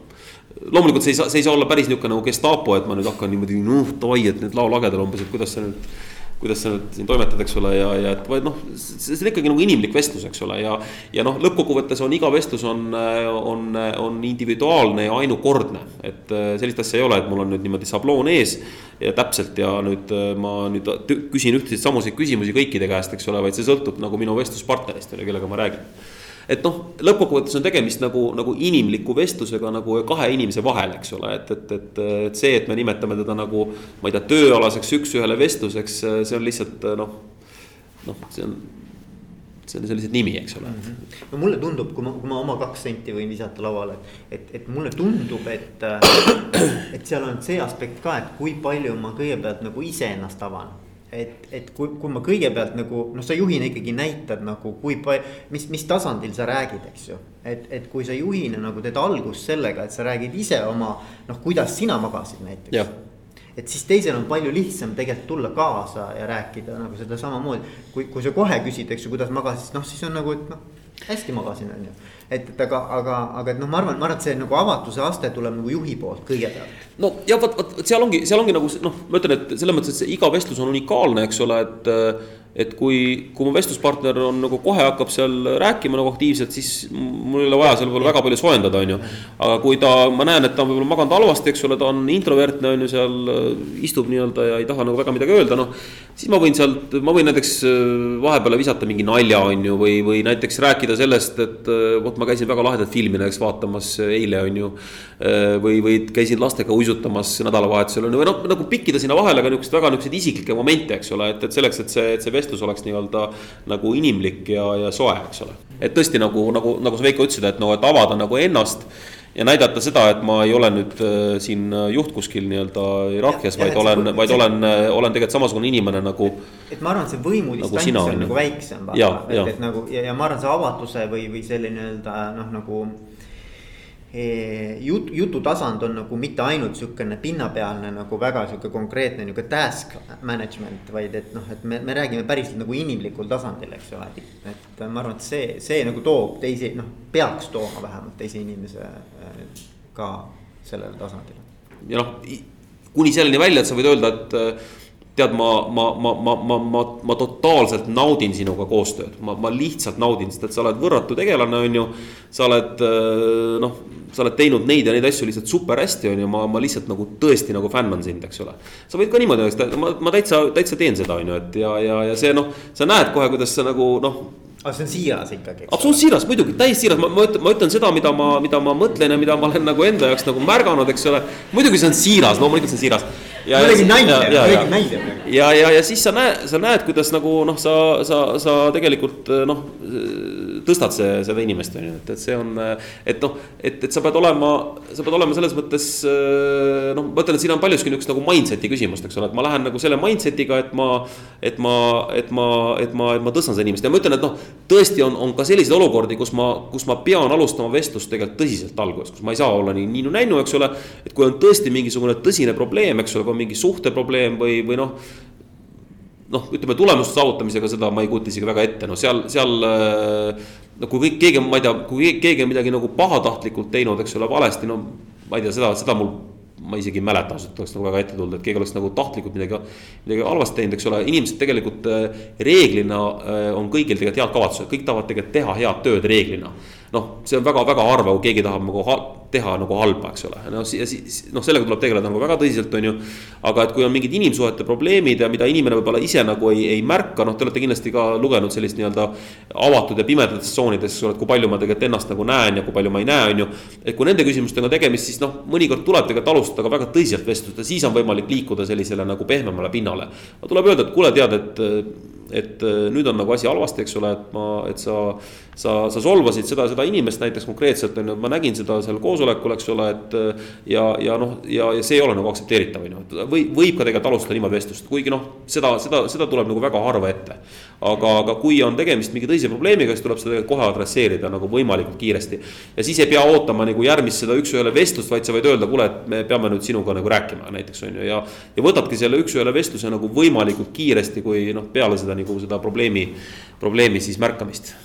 loomulikult see ei saa, see ei saa olla päris niisugune nagu Gestapo, et ma nüüd hakkan niimoodi, noh davai, et nüüd lao lagedal umbes, et kuidas sa nüüd. kuidas sa nüüd siin toimetad, eks ole, ja, ja et vaid noh, see on ikkagi nagu inimlik vestlus, eks ole, ja. ja noh, lõppkokkuvõttes on iga vestlus on, on, on individuaalne ja ainukordne. et äh, sellist asja ei ole, et mul on nüüd niimoodi šabloon ees ja täpselt ja nüüd äh, ma nüüd küsin ühtesid samuseid küsimusi kõikide käest, eks ole, vaid see sõltub nagu minu vestluspartnerist, kellega ma räägin et noh, lõppkokkuvõttes on tegemist nagu, nagu inimliku vestlusega nagu kahe inimese vahel, eks ole, et, et, et, et see, et me nimetame teda nagu. ma ei tea, tööalaseks üks-ühele vestluseks, see on lihtsalt noh, noh, see on see on lihtsalt nimi, eks ole mm. -hmm. no mulle tundub, kui ma, kui ma oma kaks senti võin visata lauale, et, et mulle tundub, et, et seal on see aspekt ka, et kui palju ma kõigepealt nagu iseennast avan et, et kui, kui ma kõigepealt nagu noh, sa juhina ikkagi näitad nagu kui palju, mis, mis tasandil sa räägid, eks ju. et, et kui sa juhina nagu teed algust sellega, et sa räägid ise oma noh, kuidas sina magasid näiteks. et siis teisel on palju lihtsam tegelikult tulla kaasa ja rääkida nagu seda samamoodi. kui, kui sa kohe küsid, eks ju, kuidas magasid, noh siis on nagu, et noh hästi magasin, on ju. Et, et aga, aga, aga et noh, ma arvan, ma arvan, et see nagu avatuse aste tuleb nagu juhi poolt kõigepealt. no ja vot, vot seal ongi, seal ongi nagu noh, ma ütlen, et selles mõttes, et see iga vestlus on unikaalne, eks ole, et et kui, kui mu vestluspartner on nagu kohe hakkab seal rääkima nagu aktiivselt, siis mul ei ole vaja seal võib-olla väga palju soojendada, on ju. aga kui ta, ma näen, et ta on võib-olla maganud halvasti, eks ole, ta on introvertne, on ju, seal äh, istub nii-öelda ja ei taha nagu väga midagi öelda, noh. siis ma võin sealt, ma võin näiteks äh, vahepeale visata mingi nalja, on ju, või, või näiteks rääkida sellest, et äh, vot ma käisin väga lahedat filmi näiteks vaatamas eile, on ju. või, või käisin lastega uisutamas nädalavahetusel, on ju, või noh, nagu pikkida sinna vahele ka niisuguseid väga niisuguseid isiklikke momente, eks ole, et, et selleks, et see, et see vestlus oleks nii-öelda nagu inimlik ja, ja soe, eks ole. et tõesti nagu, nagu, nagu sa Veiko ütlesid, et no, et avada nagu ennast ja näidata seda, et ma ei ole nüüd äh, siin juht kuskil nii-öelda hierarhias, vaid olen, vaid see, olen, äh, olen tegelikult samasugune inimene nagu. et ma arvan, et see võimudistants nagu on nagu väiksem. et, et nagu ja, ja ma arvan, see avatuse või, või selline nii-öelda noh, nagu jut-, jututasand on nagu mitte ainult sihukene pinnapealne nagu väga sihuke konkreetne nihuke task management, vaid et noh, et me, me räägime päriselt nagu inimlikul tasandil, eks ole. et ma arvan, et see, see nagu toob teisi, noh, peaks tooma vähemalt teise inimese äh, ka sellele tasandile. ja noh, kuni selleni välja, et sa võid öelda, et tead, ma, ma, ma, ma, ma, ma, ma totaalselt naudin sinuga koostööd, ma, ma lihtsalt naudin, sest et sa oled võrratu tegelane, on ju. sa oled äh, noh sa oled teinud neid ja neid asju lihtsalt super hästi, on ju, ma, ma lihtsalt nagu tõesti nagu fännan sind, eks ole. sa võid ka niimoodi öelda, ma, ma täitsa, täitsa teen seda, on ju, et ja, ja, ja see noh, sa näed kohe, kuidas sa nagu noh aga see on siiras ikkagi. absoluutselt siiras, muidugi, täiesti siiras, ma, ma ütlen, ma ütlen seda, mida ma, mida ma mõtlen ja mida ma olen nagu enda jaoks nagu märganud, eks ole. muidugi see on siiras, loomulikult see on siiras. ma räägin näide, ma räägin näide. ja, ja, ja siis sa näed, sa näed, kuidas nagu noh, sa, sa, sa tegelikult noh tõstad see, seda inimest, on ju, et, et see on, et noh, et, et sa pead olema, sa pead olema selles mõttes noh, ma ütlen, et siin on paljuski niisugust nagu mindset'i küsimust, eks ole, et ma lähen nagu selle mindset'iga, et ma, et ma, et ma, et ma, et ma tõstan seda inimest ja ma ütlen, et noh, tõesti on, on ka selliseid olukordi, kus ma, kus ma pean alustama vestlust tegelikult tõsiselt alguses, kus ma ei saa olla nii ninnu-nännu, eks ole. et kui on tõesti mingisugune tõsine probleem, eks ole, kui on mingi suhteprobleem või, või noh noh, ütleme tulemuste saavutamisega seda ma ei kujuta isegi väga ette, no seal, seal. Äh, no kui kõik, keegi, ma ei tea, kui keegi on midagi nagu pahatahtlikult teinud, eks ole, valesti, no ma ei tea, seda, seda mul ma isegi ei mäleta ausalt, oleks nagu väga ette tulnud, et keegi oleks nagu tahtlikult midagi, midagi halvasti teinud, eks ole, inimesed tegelikult äh, reeglina äh, on kõigil tegelikult head kavatsused, kõik tahavad tegelikult teha head tööd reeglina. Noh, see on väga-väga harva, kui keegi tahab nagu teha nagu halba, eks ole, no siis noh, sellega tuleb tegeleda nagu väga tõsiselt, on ju. aga et kui on mingid inimsuhete probleemid ja mida inimene võib-olla ise nagu ei, ei märka, noh, te olete kindlasti ka lugenud sellist nii-öelda. avatud ja pimedates tsoonides, eks ole, et kui palju ma tegelikult ennast nagu näen ja kui palju ma ei näe, on ju. et kui nende küsimustega tegemist, siis noh, mõnikord tuleb tegelikult alustada ka väga tõsiselt vestlust ja siis on võimalik liikuda sellisele nagu pehmemale pinnale. tuleb öelda, et kuule, tead, et et äh, nüüd on nagu asi halvasti, eks ole, et ma, et sa, sa, sa solvasid seda, seda inimest näiteks konkreetselt on ju, ma nägin seda seal koosolekul, eks ole, et. Äh, ja, ja noh, ja, ja see ei ole nagu aktsepteeritav, on ju, või võib ka tegelikult alustada niimoodi vestlust, kuigi noh, seda, seda, seda tuleb nagu väga harva ette. aga, aga kui on tegemist mingi tõsise probleemiga, siis tuleb seda tegelikult kohe adresseerida nagu võimalikult kiiresti. ja siis ei pea ootama nagu järgmist seda üks-ühele vestlust, vaid sa võid öelda, kuule, et me peame nüüd sinuga nagu rääkima näiteks on ju, ja. ja võtadki selle üks-ühele vestluse nagu võimalikult kiiresti, kui noh, peale seda nagu seda probleemi, probleemi siis märkamist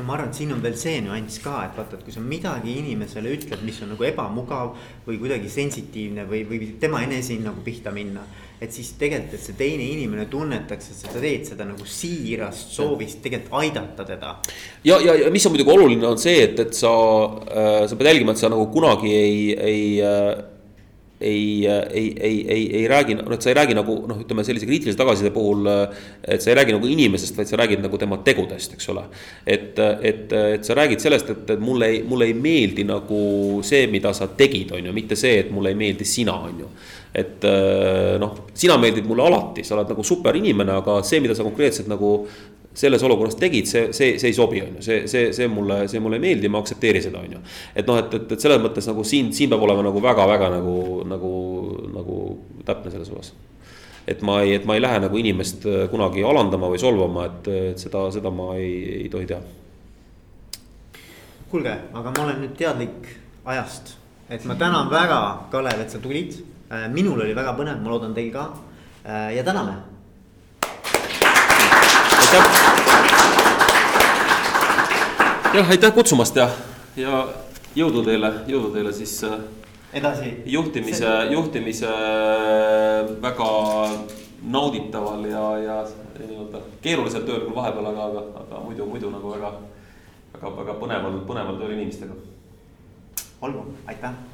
no ma arvan, et siin on veel see nüanss ka, et vaata, et kui sa midagi inimesele ütled, mis on nagu ebamugav või kuidagi sensitiivne või, või tema enesehinnangu nagu pihta minna. et siis tegelikult, et see teine inimene tunnetaks, et sa teed seda nagu siirast soovist tegelikult aidata teda. ja, ja, ja mis on muidugi oluline, on see, et, et sa äh,, sa pead jälgima, et sa nagu kunagi ei, ei äh, ei, ei, ei, ei, ei räägi, noh, et sa ei räägi nagu noh, ütleme sellise kriitilise tagasiside puhul. et sa ei räägi nagu inimesest, vaid sa räägid nagu tema tegudest, eks ole. et, et, et sa räägid sellest, et, et mulle ei, mulle ei meeldi nagu see, mida sa tegid, on ju, mitte see, et mulle ei meeldi sina, on ju. et noh, sina meeldid mulle alati, sa oled nagu super inimene, aga see, mida sa konkreetselt nagu selles olukorras tegid, see, see, see ei sobi, on ju, see, see, see mulle, see mulle ei meeldi, ma aktsepteerin seda, on ju. et noh, et, et, et selles mõttes nagu siin, siin peab olema nagu väga-väga nagu, nagu, nagu täpne selles osas. et ma ei, et ma ei lähe nagu inimest äh, kunagi alandama või solvama, et, et seda, seda ma ei, ei tohi teha. kuulge, aga ma olen nüüd teadlik ajast, et ma tänan väga, Kalev, et sa tulid. Äh, minul oli väga põnev, ma loodan teil ka äh, ja täname aitäh. Jah, aitäh kutsumast ja, ja jõudu teile, jõudu teile siis äh, edasi. juhtimise See..., juhtimise väga nauditaval ja, ja nii-öelda keerulisel tööl küll vahepeal, aga, aga, aga muidu, muidu nagu väga, väga, väga põneval, põneval tööl inimestega. olgu, aitäh